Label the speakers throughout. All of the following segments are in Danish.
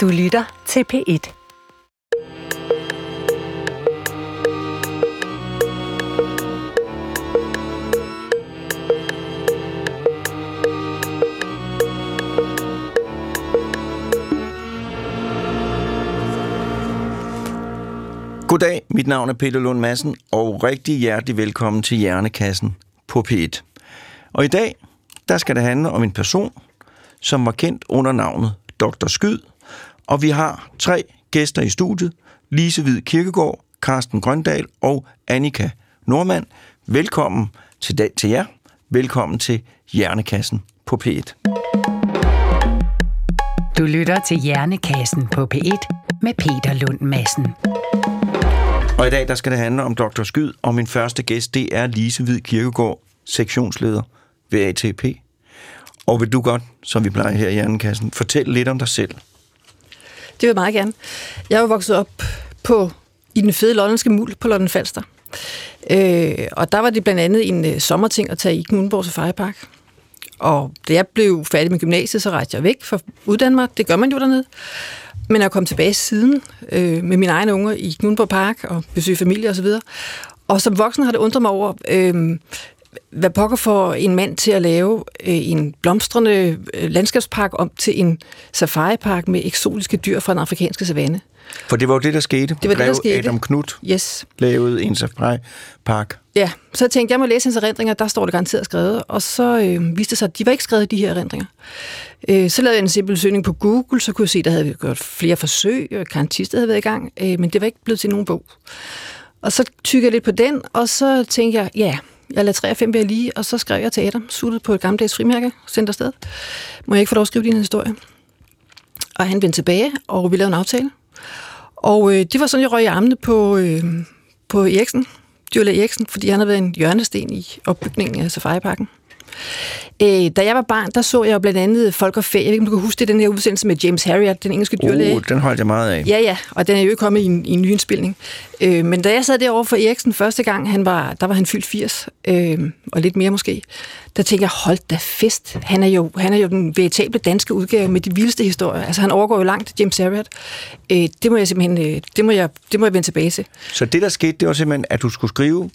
Speaker 1: Du lytter til P1.
Speaker 2: Goddag, mit navn er Peter Lund Madsen, og rigtig hjertelig velkommen til Hjernekassen på P1. Og i dag, der skal det handle om en person, som var kendt under navnet Dr. Skyd, og vi har tre gæster i studiet, Lise Hvid Kirkegaard, Carsten Grøndal og Annika Normand. Velkommen til, dag, til jer. Velkommen til Hjernekassen på P1.
Speaker 1: Du lytter til Hjernekassen på P1 med Peter Lund Madsen.
Speaker 2: Og i dag der skal det handle om Dr. Skyd, og min første gæst, det er Lise Hvid Kirkegaard, sektionsleder ved ATP. Og vil du godt, som vi plejer her i Hjernekassen, fortælle lidt om dig selv?
Speaker 3: Det vil jeg meget gerne. Jeg er jo vokset op på, i den fede lollandske mul på Lolland Falster. Øh, og der var det blandt andet en øh, sommerting at tage i Knudborg Safari Og da jeg blev færdig med gymnasiet, så rejste jeg væk fra Uddanmark. Det gør man jo dernede. Men jeg kom tilbage siden øh, med mine egne unger i Knudborg Park og besøge familie osv. Og, og som voksen har det undret mig over, øh, hvad pokker for en mand til at lave øh, en blomstrende øh, landskabspark om til en safaripark med eksotiske dyr fra den afrikanske savanne.
Speaker 2: For det var jo det, der skete.
Speaker 3: Det var det, der skete.
Speaker 2: Adam Knut
Speaker 3: yes.
Speaker 2: lavede en safaripark.
Speaker 3: Ja, så jeg tænkte, jeg må læse hans erindringer, der står det garanteret skrevet. Og så øh, viste det sig, at de var ikke skrevet, de her erindringer. Øh, så lavede jeg en simpel søgning på Google, så kunne jeg se, at der havde gjort flere forsøg, og Karantista havde været i gang, øh, men det var ikke blevet til nogen bog. Og så tykkede jeg lidt på den, og så tænkte jeg, ja, jeg lader 3 og 5 være lige, og så skrev jeg til Adam, suttet på et gammeldags frimærke, sendt afsted. Må jeg ikke få lov at skrive din historie? Og han vendte tilbage, og vi lavede en aftale. Og øh, det var sådan, jeg røg i armene på, øh, på Eriksen, Dyrlæg Eriksen, fordi han havde været en hjørnesten i opbygningen af Safari-parken. Øh, da jeg var barn, der så jeg jo blandt andet Folk og Fæ. Jeg ved ikke, om du kan huske det, den her udsendelse med James Harriet, den engelske dyrlæge.
Speaker 2: Uh, den holdt jeg meget af.
Speaker 3: Ja, ja, og den er jo kommet i en, i en ny indspilning. Øh, men da jeg sad derovre for Eriksen første gang, han var, der var han fyldt 80, øh, og lidt mere måske, der tænkte jeg, hold da fest. Han er jo, han er jo den veritable danske udgave med de vildeste historier. Altså, han overgår jo langt James Harriet. Øh, det må jeg simpelthen, øh, det må jeg, det må jeg vende tilbage til.
Speaker 2: Så det, der skete, det var simpelthen, at du skulle skrive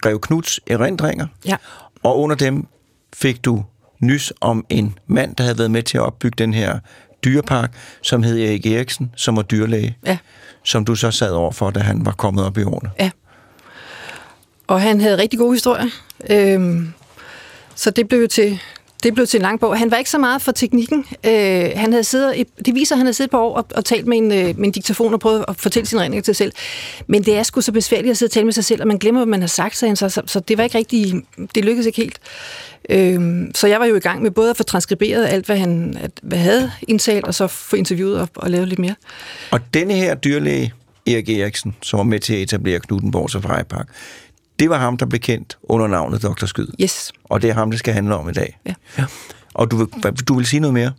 Speaker 2: Grev Knuds erindringer,
Speaker 3: ja.
Speaker 2: og under dem fik du nys om en mand, der havde været med til at opbygge den her dyrepark, som hed Erik Eriksen, som var dyrlæge.
Speaker 3: Ja.
Speaker 2: Som du så sad over for, da han var kommet op i årene.
Speaker 3: Ja. Og han havde rigtig gode historier. Øhm, så det blev til, det blev til en lang bog. Han var ikke så meget for teknikken. Øh, han havde siddet, det viser, at han havde siddet på år og, og talt med en, øh, med en diktafon og prøvet at fortælle sine regninger til sig selv. Men det er sgu så besværligt at sidde og tale med sig selv, og man glemmer, hvad man har sagt, så, så, så det var ikke rigtig, det lykkedes ikke helt. Øh, så jeg var jo i gang med både at få transkriberet alt, hvad han at, hvad havde indtalt, og så få interviewet og, og lavet lidt mere.
Speaker 2: Og denne her dyrlæge, Erik Eriksen, som var med til at etablere Knuttenborg Safari Park, det var ham, der blev kendt under navnet Dr. Skyd.
Speaker 3: Yes.
Speaker 2: Og det er ham, det skal handle om i dag.
Speaker 3: Ja. ja.
Speaker 2: Og du, du vil sige noget mere?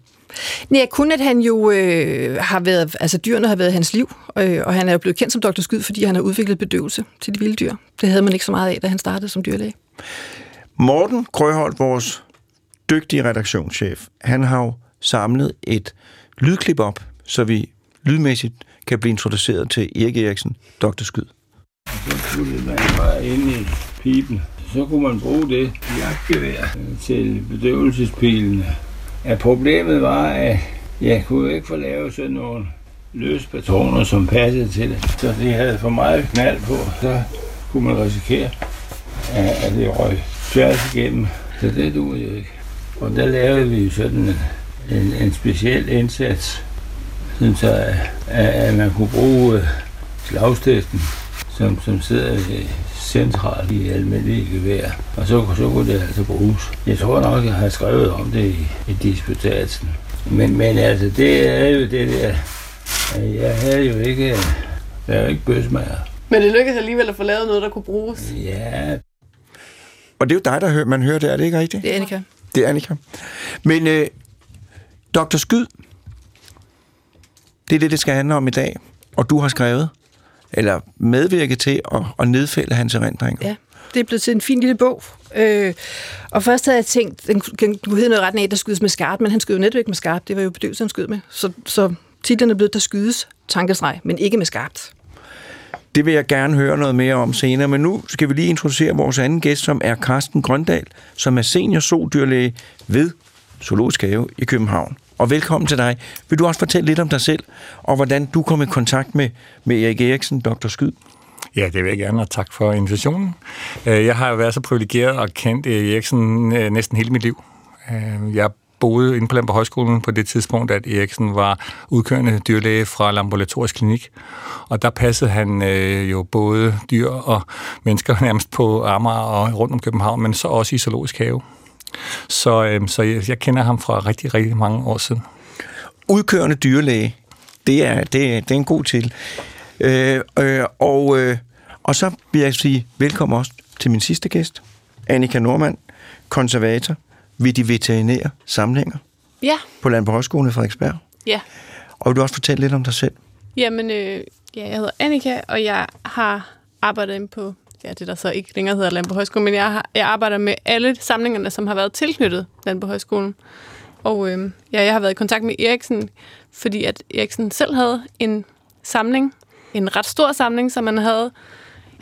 Speaker 3: Nej, kun at han jo øh, har været, altså dyrene har været hans liv, øh, og han er jo blevet kendt som Dr. Skyd, fordi han har udviklet bedøvelse til de vilde dyr. Det havde man ikke så meget af, da han startede som dyrlæge.
Speaker 2: Morten Krøholt, vores dygtige redaktionschef, han har jo samlet et lydklip op, så vi lydmæssigt kan blive introduceret til Erik Eriksen, Dr. Skyd.
Speaker 4: Så puttede man bare ind i pipen. Så kunne man bruge det jagtgevær til bedøvelsespilene. Ja, problemet var, at jeg kunne ikke få lavet sådan nogle løse patroner, som passede til det. Så det havde for meget knald på. Så kunne man risikere, at det røg tværs igennem. Så det duede jo ikke. Og der lavede vi sådan en, en, en speciel indsats, sådan så at, at man kunne bruge slagstesten som, som sidder centralt i almindelige gevær. Og så, så kunne det altså bruges. Jeg tror nok, jeg har skrevet om det i, i disputatsen. Men, men altså, det er jo det der... Jeg havde jo ikke... Jeg er jo ikke bøsmager.
Speaker 5: Men det lykkedes alligevel at få lavet noget, der kunne bruges.
Speaker 4: Ja.
Speaker 2: Og det er jo dig, der hører, man hører det, er det ikke rigtigt?
Speaker 3: Det er Annika.
Speaker 2: Det er Annika. Men øh, Dr. Skyd, det er det, det skal handle om i dag. Og du har skrevet eller medvirke til at, at nedfælde hans erindringer.
Speaker 3: Ja, det er blevet til en fin lille bog. Øh, og først havde jeg tænkt, den kunne hedde noget ret af, der skydes med skarpt, men han skød jo netop ikke med skarpt. Det var jo bedøvelse, han skød med. Så, så titlen er blevet, der skydes, tankestreg, men ikke med skarpt.
Speaker 2: Det vil jeg gerne høre noget mere om senere, men nu skal vi lige introducere vores anden gæst, som er Carsten Grøndal, som er senior zoodyrlæge ved Zoologisk Have i København. Og velkommen til dig. Vil du også fortælle lidt om dig selv, og hvordan du kom i kontakt med, med Erik Eriksen, Dr. Skyd?
Speaker 6: Ja, det vil jeg gerne, og tak for invitationen. Øh, jeg har jo været så privilegeret og kendt Erik Eriksen øh, næsten hele mit liv. Øh, jeg boede inde på Lampe Højskolen på det tidspunkt, at Eriksen var udkørende dyrlæge fra Laboratorisk Klinik. Og der passede han øh, jo både dyr og mennesker nærmest på Amager og rundt om København, men så også i Zoologisk Have. Så, øh, så jeg, jeg kender ham fra rigtig, rigtig mange år siden.
Speaker 2: Udkørende dyrlæge, det er, det er, det er en god til. Øh, øh, og, øh, og så vil jeg sige velkommen også til min sidste gæst, Annika Normand, konservator ved de veterinære samlinger
Speaker 5: Ja,
Speaker 2: på Landbrug Højskole i Frederiksberg.
Speaker 5: ja.
Speaker 2: Og vil du også fortælle lidt om dig selv?
Speaker 5: Jamen, øh, ja, jeg hedder Annika, og jeg har arbejdet inde på, ja, det der så ikke længere hedder Landbrug Højskole, men jeg, har, jeg arbejder med alle samlingerne, som har været tilknyttet Landbrug Højskolen. Og øh, ja, jeg har været i kontakt med Eriksen, fordi at Eriksen selv havde en samling, en ret stor samling, som man havde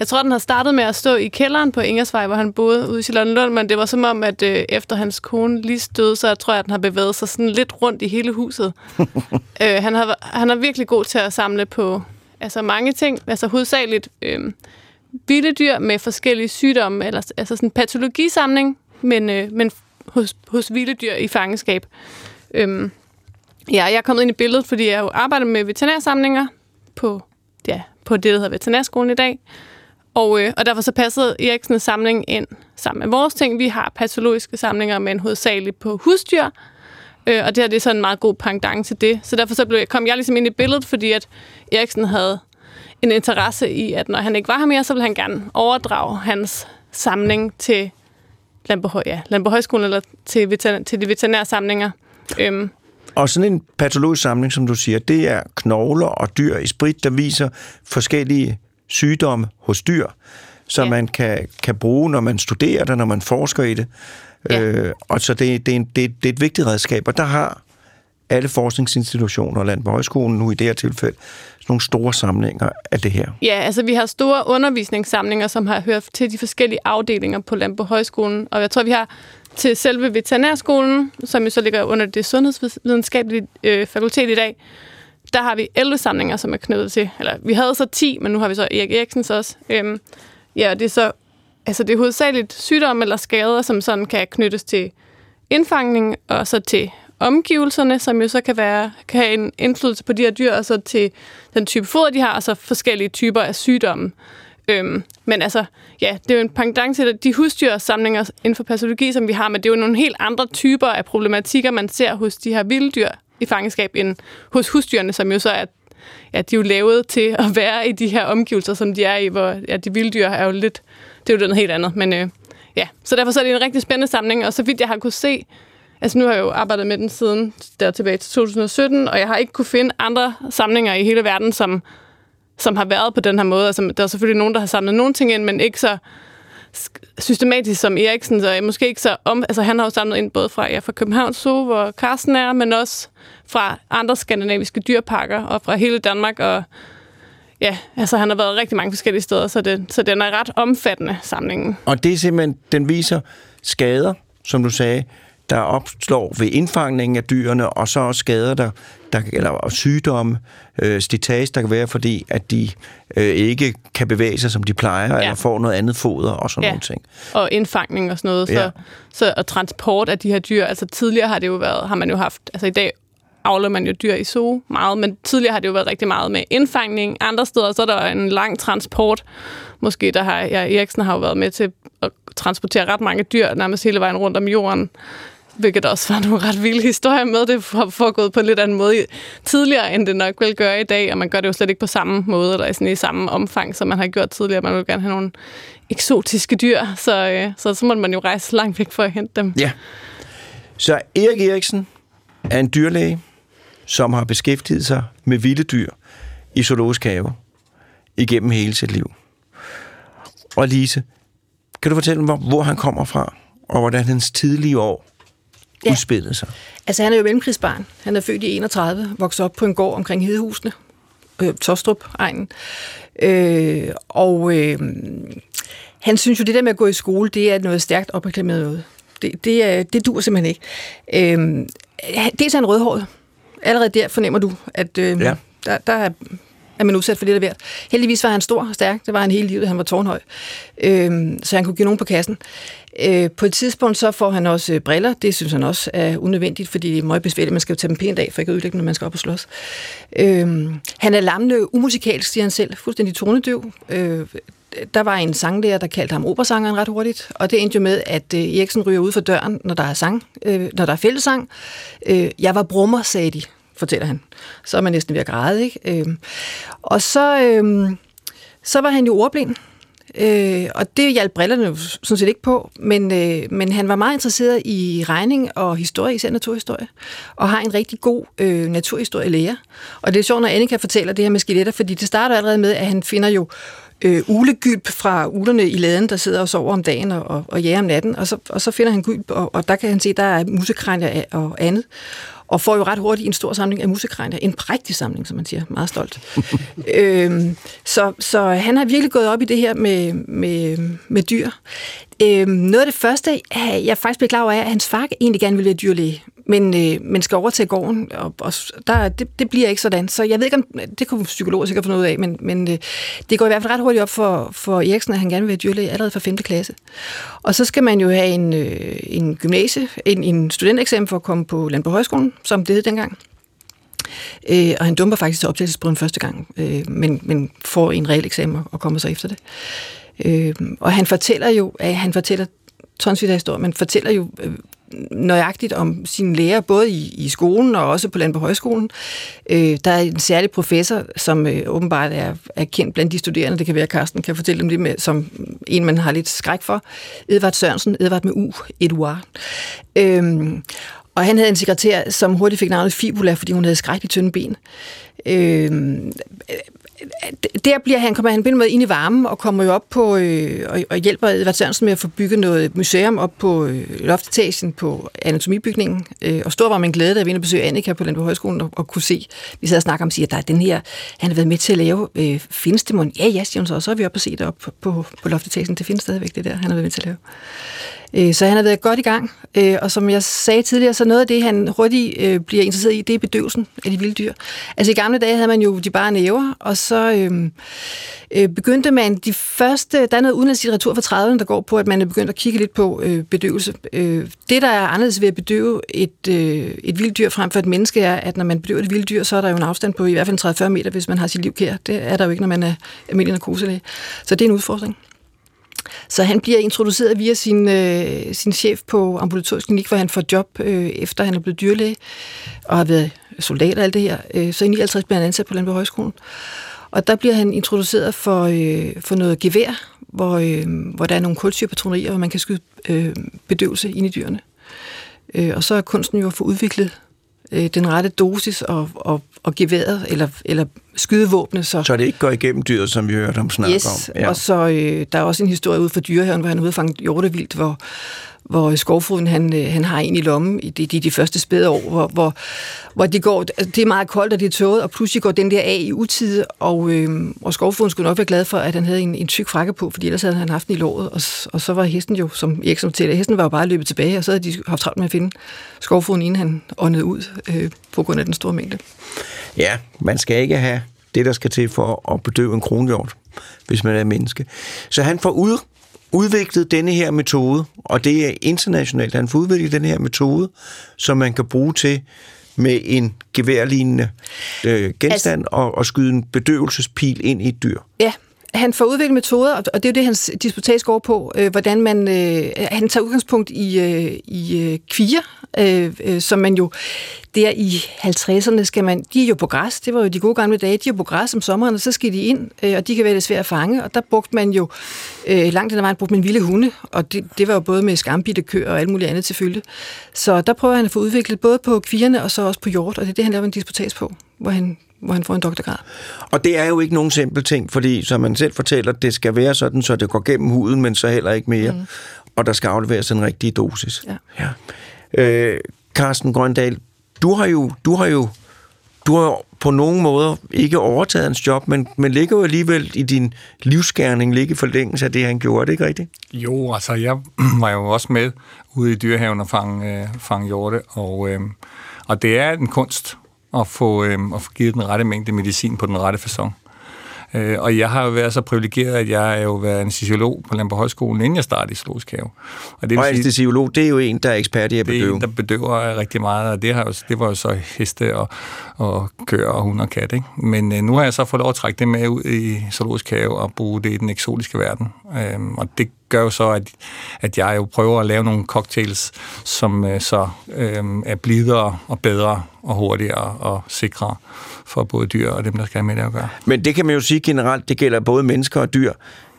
Speaker 5: jeg tror, den har startet med at stå i kælderen på Ingersvej, hvor han boede ude i Charlottenlund, men det var som om, at øh, efter hans kone lige stød, så tror jeg, at den har bevæget sig sådan lidt rundt i hele huset. øh, han, har, han er virkelig god til at samle på altså mange ting, altså hovedsageligt øh, vilde dyr med forskellige sygdomme, eller altså sådan en patologisamling, men, øh, men hos, hos vilde dyr i fangenskab. Øhm, ja, jeg er kommet ind i billedet, fordi jeg jo arbejder med veterinærsamlinger på, ja, på det, der hedder Veterinærskolen i dag. Og, øh, og derfor så passede Eriksens samling ind sammen med vores ting. Vi har patologiske samlinger, men hovedsageligt på husdyr. Øh, og det her det er sådan en meget god pangdang til det. Så derfor så blev, jeg, kom jeg ligesom ind i billedet, fordi at Eriksen havde en interesse i, at når han ikke var her mere, så ville han gerne overdrage hans samling til Landborg, ja, Landborg Højskolen eller til, veteriner, til de veterinære samlinger. Øhm,
Speaker 2: Og sådan en patologisk samling, som du siger, det er knogler og dyr i sprit, der viser forskellige sygdomme hos dyr, som
Speaker 5: Ja.
Speaker 2: man kan, kan bruge, når man studerer det, når man forsker i det.
Speaker 5: Ja.
Speaker 2: Øh, og så det, det, er en, det, det er et vigtigt redskab, og der har alle forskningsinstitutioner og på Højskolen nu i det her tilfælde sådan nogle store samlinger af det her.
Speaker 5: Ja, altså vi har store undervisningssamlinger, som har hørt til de forskellige afdelinger på Landbo Højskolen. Og jeg tror, vi har til selve veterinærskolen, som jo så ligger under det sundhedsvidenskabelige øh, fakultet i dag, der har vi 11 samlinger, som er knyttet til. Eller vi havde så 10, men nu har vi så Erik Eriksens også. Øhm, ja, det er så altså det er hovedsageligt sygdomme eller skader, som sådan kan knyttes til indfangning, og så til omgivelserne, som jo så kan, være, kan have en indflydelse på de her dyr, og så til den type foder, de har, og så forskellige typer af sygdomme. Øhm, men altså, ja, det er jo en pendant til de husdyrsamlinger inden for patologi, som vi har, men det er jo nogle helt andre typer af problematikker, man ser hos de her vilde dyr i fangenskab, end hos husdyrene, som jo så er ja, de er jo lavet til at være i de her omgivelser, som de er i, hvor ja, de vilde dyr er jo lidt, det er jo noget helt andet, men øh, ja, så derfor så er det en rigtig spændende samling, og så vidt jeg har kunne se, altså nu har jeg jo arbejdet med den siden der tilbage til 2017, og jeg har ikke kunne finde andre samlinger i hele verden, som, som har været på den her måde. Altså, der er selvfølgelig nogen, der har samlet nogle ting ind, men ikke så systematisk som Eriksen, så øh, måske ikke så om... Altså, han har jo samlet ind både fra, ja, fra Københavns Zoo, hvor Carsten er, men også fra andre skandinaviske dyrparker og fra hele Danmark, og ja, altså han har været rigtig mange forskellige steder, så, det, så den er ret omfattende, samlingen.
Speaker 2: Og det er simpelthen, den viser skader, som du sagde, der opstår ved indfangningen af dyrene, og så også skader, der, der eller sygdomme, øh, slitage, der kan være, fordi at de øh, ikke kan bevæge sig, som de plejer, ja. eller får noget andet foder og sådan
Speaker 5: Ja.
Speaker 2: nogle ting.
Speaker 5: og indfangning og sådan noget,
Speaker 2: Ja.
Speaker 5: så, så, og transport af de her dyr. Altså tidligere har det jo været, har man jo haft, altså i dag avler man jo dyr i zoo meget, men tidligere har det jo været rigtig meget med indfangning. Andre steder, så er der en lang transport. Måske der har, ja, Eriksen har jo været med til at transportere ret mange dyr nærmest hele vejen rundt om jorden. Hvilket også var nogle ret vilde historier med. Det har foregået på en lidt anden måde tidligere, end det nok vil gøre i dag. Og man gør det jo slet ikke på samme måde, eller sådan i samme omfang, som man har gjort tidligere. Man vil gerne have nogle eksotiske dyr, så, øh, så, så må man jo rejse langt væk for at hente dem.
Speaker 2: Ja. Så Erik Eriksen er en dyrlæge, som har beskæftiget sig med vilde dyr i zoologisk have igennem hele sit liv. Og Lise, kan du fortælle mig, hvor han kommer fra, og hvordan hans tidlige år ja. udspillede sig?
Speaker 3: Altså, han er jo mellemkrigsbarn. Han er født i 31, vokset op på en gård omkring Hedehusene, øh, Tostrup-egnen. Øh, og øh, han synes jo, det der med at gå i skole, det er noget stærkt opreklameret noget. Det, det, er, det dur simpelthen ikke. Øh, dels er han rødhåret. Allerede der fornemmer du, at øh, ja. der, der er er man udsat for lidt af hvert. Heldigvis var han stor og stærk. Det var han hele livet. Han var tårnhøj. Øh, så han kunne give nogen på kassen. Øh, på et tidspunkt så får han også øh, briller. Det synes han også er unødvendigt, fordi det er meget besværligt. Man skal jo tage dem pænt af, for ikke at ødelægge når man skal op og slås. Øh, han er lammende umusikalsk, siger han selv. Fuldstændig tonedøv. Øh, der var en sanglærer, der kaldte ham operasangeren ret hurtigt, og det endte jo med, at øh, Eriksen ryger ud for døren, når der er sang, øh, når der er fællesang. Øh, jeg var brummer, sagde de, fortæller han. Så er man næsten ved at græde, ikke? Øh, og så, øh, så var han jo ordblind, Øh, og det hjalp brillerne jo sådan set ikke på, men, øh, men han var meget interesseret i regning og historie, især naturhistorie, og har en rigtig god øh, naturhistorielærer. Og det er sjovt, når Annika fortæller det her med skeletter, fordi det starter allerede med, at han finder jo øh, ulegyb fra ulerne i laden, der sidder og sover om dagen og, og, og jager om natten, og så, og så finder han gyb, og, og der kan han se, der er musekranier og andet og får jo ret hurtigt en stor samling af musikregner. En prægtig samling, som man siger. Meget stolt. øhm, så, så han har virkelig gået op i det her med, med, med dyr. Øhm, noget af det første, jeg faktisk blev klar over, er, at hans far egentlig gerne ville være dyrlæge men, øh, men skal overtage gården, og, og der, det, det bliver ikke sådan. Så jeg ved ikke, om det kunne psykologer sikkert få noget af, men, men øh, det går i hvert fald ret hurtigt op for, for Eriksen, at han gerne vil være dyrlæge allerede fra 5. klasse. Og så skal man jo have en, øh, en gymnasie, en, en studenteksamen for at komme på Landbrug Højskolen, som det hed dengang. Øh, og han dumper faktisk til optagelsesprøven første gang, øh, men, men får en reel eksamen og kommer så efter det. Øh, og han fortæller jo, at han fortæller tonsvis af historier, men fortæller jo øh, nøjagtigt om sine lærer, både i, i skolen og også på Landbrug Højskolen. Øh, der er en særlig professor, som øh, åbenbart er, er kendt blandt de studerende. Det kan være, at Carsten kan fortælle dem det med, som en, man har lidt skræk for. Edvard Sørensen, Edvard med U, Eduard. Øh, og han havde en sekretær, som hurtigt fik navnet Fibula, fordi hun havde skrækkeligt tynde ben. Øh, der bliver han, kommer han med ind i varmen og kommer jo op på øh, og, og hjælper Edvard Sørensen med at få bygget noget museum op på øh, loftetagen på anatomibygningen. Øh, og stor var min glæde, da vi var inde besøge Annika på Landbrug Højskolen og, og kunne se, vi sad og snakkede om, siger, at der er den her, han har været med til at lave, øh, findes mon? Ja, ja, siger hun så, og så er vi oppe og se det op på, på, på loftetagen. Det findes stadigvæk, det der, han har været med til at lave. Øh, så han har været godt i gang, øh, og som jeg sagde tidligere, så noget af det, han hurtigt øh, bliver interesseret i, det er bedøvelsen af de vilde dyr. Altså i gamle dage havde man jo de bare næver, og så øhm, øh, begyndte man de første, der er noget udenlandsk litteratur fra 30'erne, der går på, at man er begyndt at kigge lidt på øh, bedøvelse. Øh, det, der er anderledes ved at bedøve et, øh, et vildt dyr frem for et menneske, er, at når man bedøver et vildt dyr, så er der jo en afstand på i hvert fald 30-40 meter, hvis man har sit liv kær. Det er der jo ikke, når man er almindelig narkoselæge. Så det er en udfordring. Så han bliver introduceret via sin, øh, sin chef på ambulatorisk klinik, hvor han får job, øh, efter han er blevet dyrlæge og har været soldat og alt det her. Øh, så i 59 bliver han ansat på Landbrug Højskolen. Og der bliver han introduceret for, øh, for noget gevær, hvor, øh, hvor der er nogle kulsyrepatronerier, hvor man kan skyde øh, bedøvelse ind i dyrene. Øh, og så er kunsten jo at få udviklet øh, den rette dosis og, og, og geværet, eller, eller skydevåbne. Så,
Speaker 2: så det ikke går igennem dyret, som vi hørte om snakke
Speaker 3: yes, om. Ja. og så øh, der er også en historie ud fra dyrehaven, hvor han er ude og fange hjortevildt, hvor, hvor skovfruden han, øh, han har en i lommen i de, de, de første spæde år, hvor, hvor, hvor de går, altså, det er meget koldt, og det er tåget, og pludselig går den der af i utide, og, øh, og skovfruen skulle nok være glad for, at han havde en, en tyk frakke på, fordi ellers havde han haft den i låret, og, og så var hesten jo, som Erik som til, hesten var jo bare løbet tilbage, og så havde de haft travlt med at finde skovfruen, inden han åndede ud øh, på grund af den store mængde.
Speaker 2: Ja, man skal ikke have det, der skal til for at bedøve en kronhjort, hvis man er menneske. Så han får ud udviklet denne her metode, og det er internationalt, han får udviklet denne her metode, som man kan bruge til med en geværlignende øh, genstand altså, og, og skyde en bedøvelsespil ind i et dyr.
Speaker 3: Ja, han får udviklet metoder, og det er jo det, hans disputats går på, øh, hvordan man, øh, han tager udgangspunkt i, øh, i øh, kvier, øh, øh, som man jo der i 50'erne skal man, de er jo på græs, det var jo de gode gamle dage, de er på græs om sommeren, og så skal de ind, øh, og de kan være lidt svære at fange, og der brugte man jo, øh, langt den vejen brugte man vilde hunde, og det, det var jo både med skambitte køer og alt muligt andet til følge. Så der prøver han at få udviklet både på kvierne og så også på hjort, og det er det, han laver en disputats på, hvor han hvor han får en doktorgrad.
Speaker 2: Og det er jo ikke nogen simpel ting, fordi som man selv fortæller, det skal være sådan, så det går gennem huden, men så heller ikke mere. Mm. Og der skal afleveres en rigtig dosis.
Speaker 3: Ja.
Speaker 2: ja. Øh, Carsten Grøndal, du har jo, du har jo du har på nogen måder ikke overtaget hans job, men, men ligger jo alligevel i din livsgærning, ligger i forlængelse af det, han gjorde, det ikke rigtigt?
Speaker 6: Jo, altså jeg var jo også med ude i dyrehaven og fange, øh, fange hjorte, og, øh, og det er en kunst at få, øh, at få givet den rette mængde medicin på den rette fasong. Øh, og jeg har jo været så privilegeret, at jeg er jo været anestesiolog på Lampe Højskolen, inden jeg startede i zoologisk have.
Speaker 2: Og, det og anestesiolog, det er jo en, der er ekspert i at bedøve.
Speaker 6: Det er en, der bedøver rigtig meget, og det, har jo, det var jo så heste og, og køer og hund og kat. Ikke? Men øh, nu har jeg så fået lov at trække det med ud i zoologisk have og bruge det i den eksotiske verden. Øhm, og det gør jo så, at, at jeg jo prøver at lave nogle cocktails, som øh, så øh, er blidere og bedre og hurtigere og sikre for både dyr og dem, der skal have med det at gøre.
Speaker 2: Men det kan man jo sige generelt, det gælder både mennesker og dyr,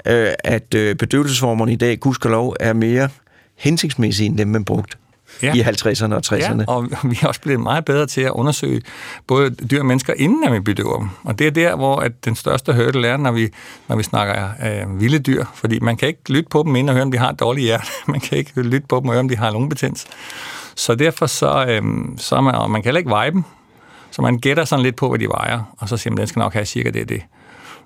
Speaker 2: øh, at øh, bedøvelsesformerne i dag, gudskelov, er mere hensigtsmæssige end dem, man brugte ja. i 50'erne og 60'erne.
Speaker 6: Ja, og vi er også blevet meget bedre til at undersøge både dyr og mennesker, inden vi bedøver dem. Og det er der, hvor at den største hurdle er, når vi, når vi snakker øh, vilde dyr. Fordi man kan ikke lytte på dem, inden og høre, om de har et dårligt hjerte. Man kan ikke lytte på dem og høre, om de har lungebetændelse. Så derfor så, øh, så man, og man kan heller ikke veje dem. Så man gætter sådan lidt på, hvad de vejer, og så siger man, den skal nok have cirka det det.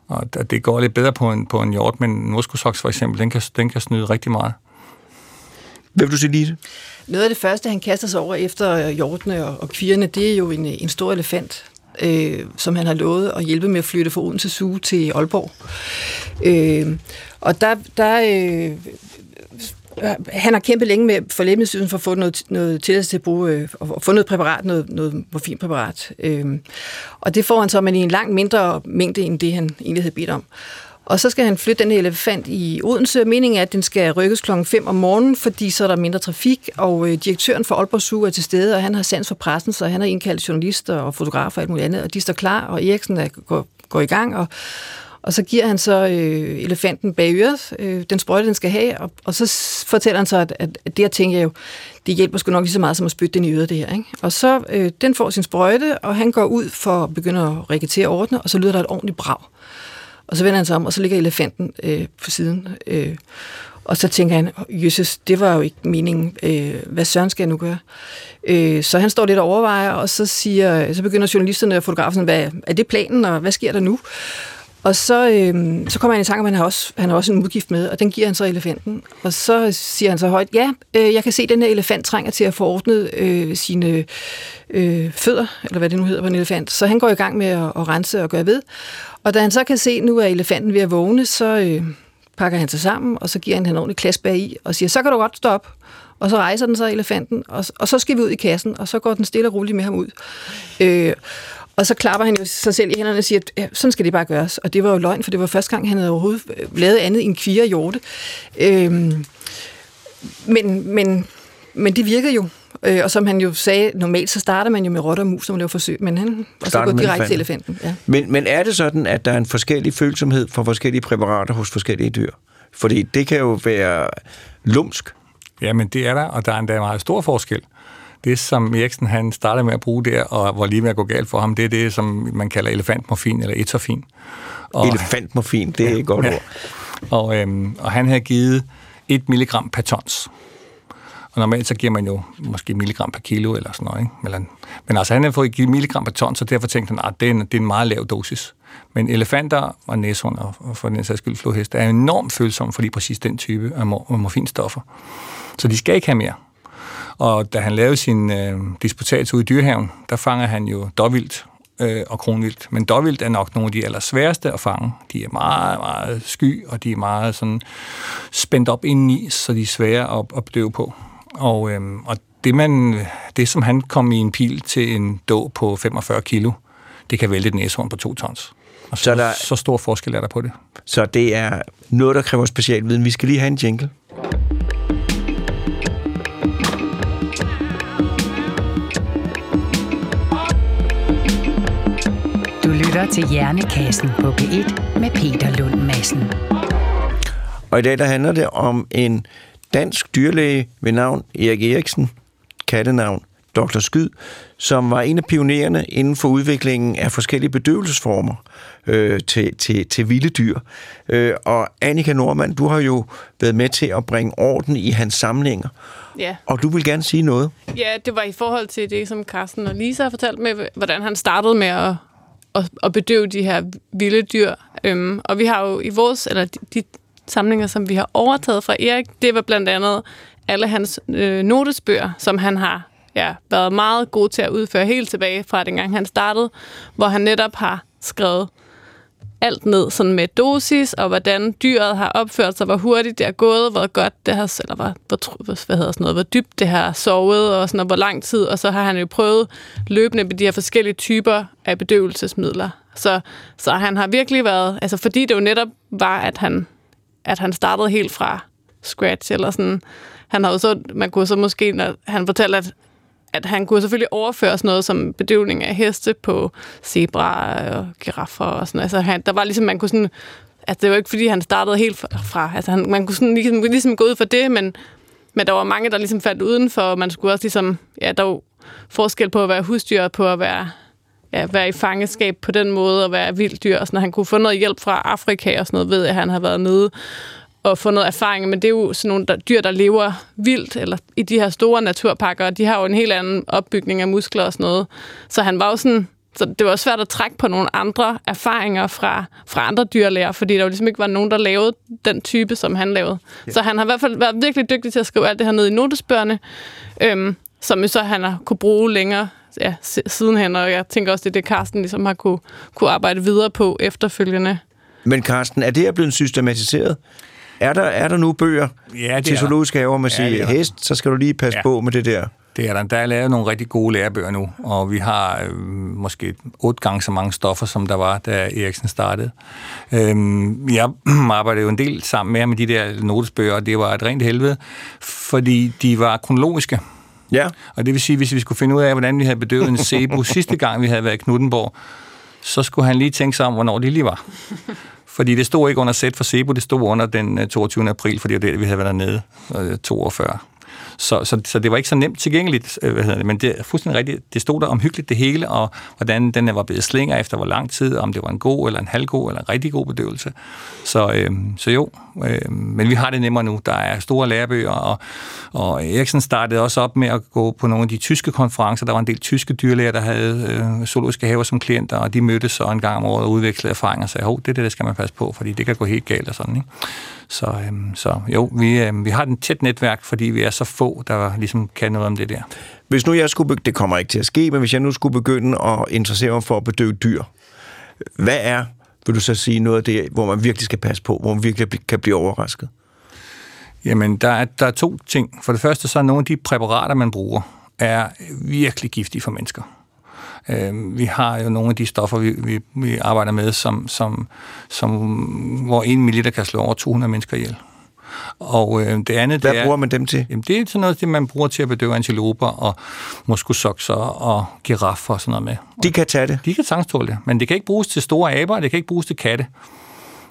Speaker 6: Og det går lidt bedre på en, på en hjort, men en muskosoks for eksempel, den kan, den kan snyde rigtig meget.
Speaker 2: Hvad vil du sige, Lise?
Speaker 3: Noget af det første, han kaster sig over efter hjortene og, og kvirene, det er jo en, en stor elefant, øh, som han har lovet at hjælpe med at flytte fra Odense Zoo til Aalborg. Øh, og der, der øh, han har kæmpet længe med for Lægemiddelstyrelsen for at få noget, noget tilladelse til at bruge, øh, og få noget præparat, noget, noget morfinpræparat. Øh, og det får han så, men i en langt mindre mængde, end det han egentlig havde bedt om. Og så skal han flytte den her elefant i Odense. Meningen er, at den skal rykkes klokken 5 om morgenen, fordi så er der mindre trafik, og øh, direktøren for Aalborg Zoo er til stede, og han har sans for pressen, så han har indkaldt journalister og fotografer og alt muligt andet, og de står klar, og Eriksen er, går, går i gang, og, og så giver han så øh, elefanten bag øret, øh, den sprøjte, den skal have, og, og så fortæller han så, at, at, at det her tænker jeg jo, det hjælper sgu nok lige så meget som at spytte den i øret, det her. Ikke? Og så, øh, den får sin sprøjte, og han går ud for at begynde at rekruttere ordene, og så lyder der et ordentligt brag. Og så vender han sig om, og så ligger elefanten øh, på siden. Øh, og så tænker han, jøsses, det var jo ikke meningen. Øh, hvad søren skal jeg nu gøre? Øh, så han står lidt og overvejer, og så, siger, så begynder journalisterne og fotografen, hvad er det planen, og hvad sker der nu? Og så, øhm, så kommer han i tanke om, at han har, også, han har også en udgift med, og den giver han så elefanten. Og så siger han så højt, ja, øh, jeg kan se, at den her elefant trænger til at få ordnet øh, sine øh, fødder, eller hvad det nu hedder på en elefant. Så han går i gang med at, at rense og gøre ved. Og da han så kan se, at nu er elefanten ved at vågne, så øh, pakker han sig sammen, og så giver han en ordentlig klask bag i, og siger, så kan du godt stoppe. Og så rejser den så elefanten, og, og så skal vi ud i kassen, og så går den stille og roligt med ham ud. Øh, og så klapper han jo sig selv i hænderne og siger, at ja, sådan skal det bare gøres. Og det var jo løgn, for det var første gang, han havde overhovedet øh, lavet andet end kvire hjorte. Øhm, men, men, men det virkede jo. Øh, og som han jo sagde, normalt så starter man jo med rotter og mus, når man laver forsøg, men han og så går direkte elefanten. til elefanten. Ja.
Speaker 2: Men, men er det sådan, at der er en forskellig følsomhed for forskellige præparater hos forskellige dyr? Fordi det kan jo være lumsk.
Speaker 6: Jamen det er der, og der er endda meget stor forskel. Det, som Eriksen han startede med at bruge der, og var lige med at gå galt for ham, det er det, som man kalder elefantmorfin eller etofin.
Speaker 2: Og, elefantmorfin, det er ja, et godt ja. ord.
Speaker 6: Og, øhm, og han havde givet 1 milligram per tons. Og normalt så giver man jo måske milligram per kilo eller sådan noget. Ikke? Eller, men altså han har fået givet milligram per ton, så derfor tænkte han, at det er, en, det er en meget lav dosis. Men elefanter og næsehund og for den sags skyld flodhest er enormt følsomme for lige præcis den type af morfinstoffer. Så de skal ikke have mere. Og da han lavede sin øh, disputats ude i dyrehaven, der fanger han jo dårvildt øh, og kronvildt. Men dårvildt er nok nogle af de allersværeste at fange. De er meget, meget sky, og de er meget sådan spændt op indeni, så de er svære at, at bedøve på. Og, øh, og det, man, det, som han kom i en pil til en dog på 45 kilo, det kan vælte et næsehorn på to tons. Og så, så, der, så stor forskel er der på det.
Speaker 2: Så det er noget, der kræver specialviden. Vi skal lige have en jingle.
Speaker 1: Lytter til Hjernekassen på P1 med Peter Lund Madsen.
Speaker 2: Og i dag der handler det om en dansk dyrlæge ved navn Erik Eriksen, kattenavn Dr. Skyd, som var en af pionererne inden for udviklingen af forskellige bedøvelsesformer øh, til, til, til vilde dyr. Øh, og Annika Normand, du har jo været med til at bringe orden i hans samlinger.
Speaker 5: Ja.
Speaker 2: Og du vil gerne sige noget.
Speaker 5: Ja, det var i forhold til det, som Carsten og Lisa har fortalt med, hvordan han startede med at, at, at bedøve de her vilde dyr. Øhm, og vi har jo i vores, eller de, de samlinger, som vi har overtaget fra Erik, det var blandt andet alle hans øh, notesbøger, som han har ja, været meget god til at udføre helt tilbage fra dengang han startede, hvor han netop har skrevet alt ned sådan med dosis, og hvordan dyret har opført sig, hvor hurtigt det er gået, hvor godt det har, eller hvor, hvor, hvad hedder sådan noget, hvor dybt det har sovet, og sådan, og hvor lang tid, og så har han jo prøvet løbende med de her forskellige typer af bedøvelsesmidler. Så, så han har virkelig været, altså fordi det jo netop var, at han, at han startede helt fra scratch, eller sådan, han har jo så, man kunne så måske, når han fortalte, at at han kunne selvfølgelig overføre sådan noget som bedøvning af heste på zebra og giraffer og sådan Altså han, der var ligesom, man kunne sådan... Altså det var ikke, fordi han startede helt fra... Altså han, man kunne sådan ligesom, ligesom gå ud for det, men, men der var mange, der ligesom faldt udenfor, og man skulle også ligesom... Ja, der var forskel på at være husdyr og på at være ja, være i fangeskab på den måde og være vilddyr. Og sådan, han kunne få noget hjælp fra Afrika og sådan noget, ved at han har været nede og få noget erfaring, men det er jo sådan nogle der, dyr, der lever vildt, eller i de her store naturparker, og de har jo en helt anden opbygning af muskler og sådan noget. Så han var jo sådan, så det var svært at trække på nogle andre erfaringer fra, fra andre dyrlæger, fordi der jo ligesom ikke var nogen, der lavede den type, som han lavede. Ja. Så han har i hvert fald været virkelig dygtig til at skrive alt det her ned i notesbørne, øhm, som jo så han har kunne bruge længere ja, sidenhen, og jeg tænker også, det er det, Carsten ligesom har kunne, kunne arbejde videre på efterfølgende.
Speaker 2: Men Carsten, er det her blevet systematiseret? Er der, er der nu bøger ja, til zoologiske haver, man ja, siger, hest, så skal du lige passe ja. på med det der?
Speaker 6: Det er der. Der er lavet nogle rigtig gode lærebøger nu, og vi har øh, måske otte gange så mange stoffer, som der var, da Eriksen startede. Øhm, jeg arbejdede jo en del sammen med med de der notesbøger, og det var et rent helvede, fordi de var kronologiske.
Speaker 2: Ja.
Speaker 6: Og det vil sige, hvis vi skulle finde ud af, hvordan vi havde bedøvet en cebu sidste gang, vi havde været i Knuttenborg, så skulle han lige tænke sig om, hvornår det lige var. Fordi det stod ikke under sæt for Sebo, det stod under den øh, 22. April, fordi det var det, vi havde været dernede, øh, 42. Så, så, så det var ikke så nemt tilgængeligt, øh, hvad hedder det, men det er fuldstændig rigtigt. Det stod der omhyggeligt det hele, og hvordan den var blevet slinger efter hvor lang tid, om det var en god eller en halvgod eller en rigtig god bedøvelse. Så, øh, så jo, øh, men vi har det nemmere nu. Der er store lærebøger, og, og Eriksen startede også op med at gå på nogle af de tyske konferencer. Der var en del tyske dyrlæger, der havde øh, zoologiske haver som klienter, og de mødtes så en gang om året og udvekslede erfaringer og sagde, det er det, der skal man passe på, fordi det kan gå helt galt og sådan. Ikke? Så, øh, så jo, vi, øh, vi har et tæt netværk, fordi vi er så få, der ligesom kan noget om det der.
Speaker 2: Hvis nu jeg skulle, det kommer ikke til at ske, men hvis jeg nu skulle begynde at interessere mig for at bedøve dyr, hvad er, vil du så sige, noget af det, hvor man virkelig skal passe på, hvor man virkelig kan blive overrasket?
Speaker 6: Jamen, der er, der er to ting. For det første, så er nogle af de præparater, man bruger, er virkelig giftige for mennesker. Øh, vi har jo nogle af de stoffer, vi, vi, vi arbejder med, som, som, som, hvor en milliliter kan slå over 200 mennesker ihjel. Og øh, det andet,
Speaker 2: Hvad
Speaker 6: det
Speaker 2: er, bruger man dem til?
Speaker 6: Jamen, det er sådan noget, det man bruger til at bedøve antiloper og muskosokser og giraffer og sådan noget med.
Speaker 2: De kan tage det?
Speaker 6: De kan sagtens det, men det kan ikke bruges til store aber, det kan ikke bruges til katte.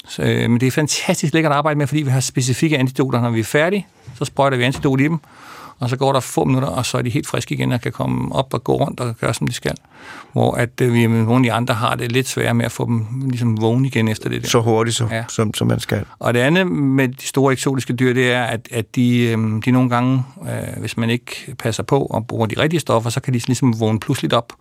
Speaker 6: Så, øh, men det er fantastisk lækkert at arbejde med, fordi vi har specifikke antidoter. Når vi er færdige, så sprøjter vi antidot i dem, og så går der få minutter, og så er de helt friske igen og kan komme op og gå rundt og gøre, som de skal. Hvor at øh, vi med nogle af de andre har det lidt sværere med at få dem ligesom vågne igen efter det der.
Speaker 2: Så hurtigt, så, ja. som, som man skal.
Speaker 6: Og det andet med de store eksotiske dyr, det er, at, at de, øh, de nogle gange, øh, hvis man ikke passer på og bruger de rigtige stoffer, så kan de ligesom vågne pludseligt op.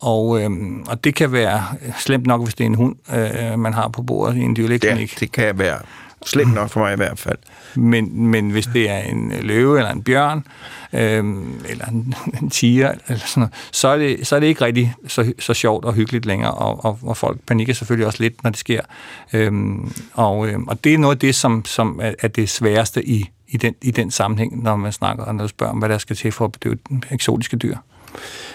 Speaker 6: Og, øh, og det kan være slemt nok, hvis det er en hund, øh, man har på bordet i en dyrlægeklinik.
Speaker 2: Ja, det kan være slemt nok for mig i hvert fald.
Speaker 6: Men, men hvis det er en løve eller en bjørn, øh, eller en, en tiger, eller sådan noget, så, er det, så er det ikke rigtig så, så sjovt og hyggeligt længere, og, og, og folk panikker selvfølgelig også lidt, når det sker. Øh, og, øh, og det er noget af det, som, som er, er det sværeste i, i, den, i den sammenhæng, når man snakker og spørger om, hvad der skal til for at bedøve eksotiske dyr.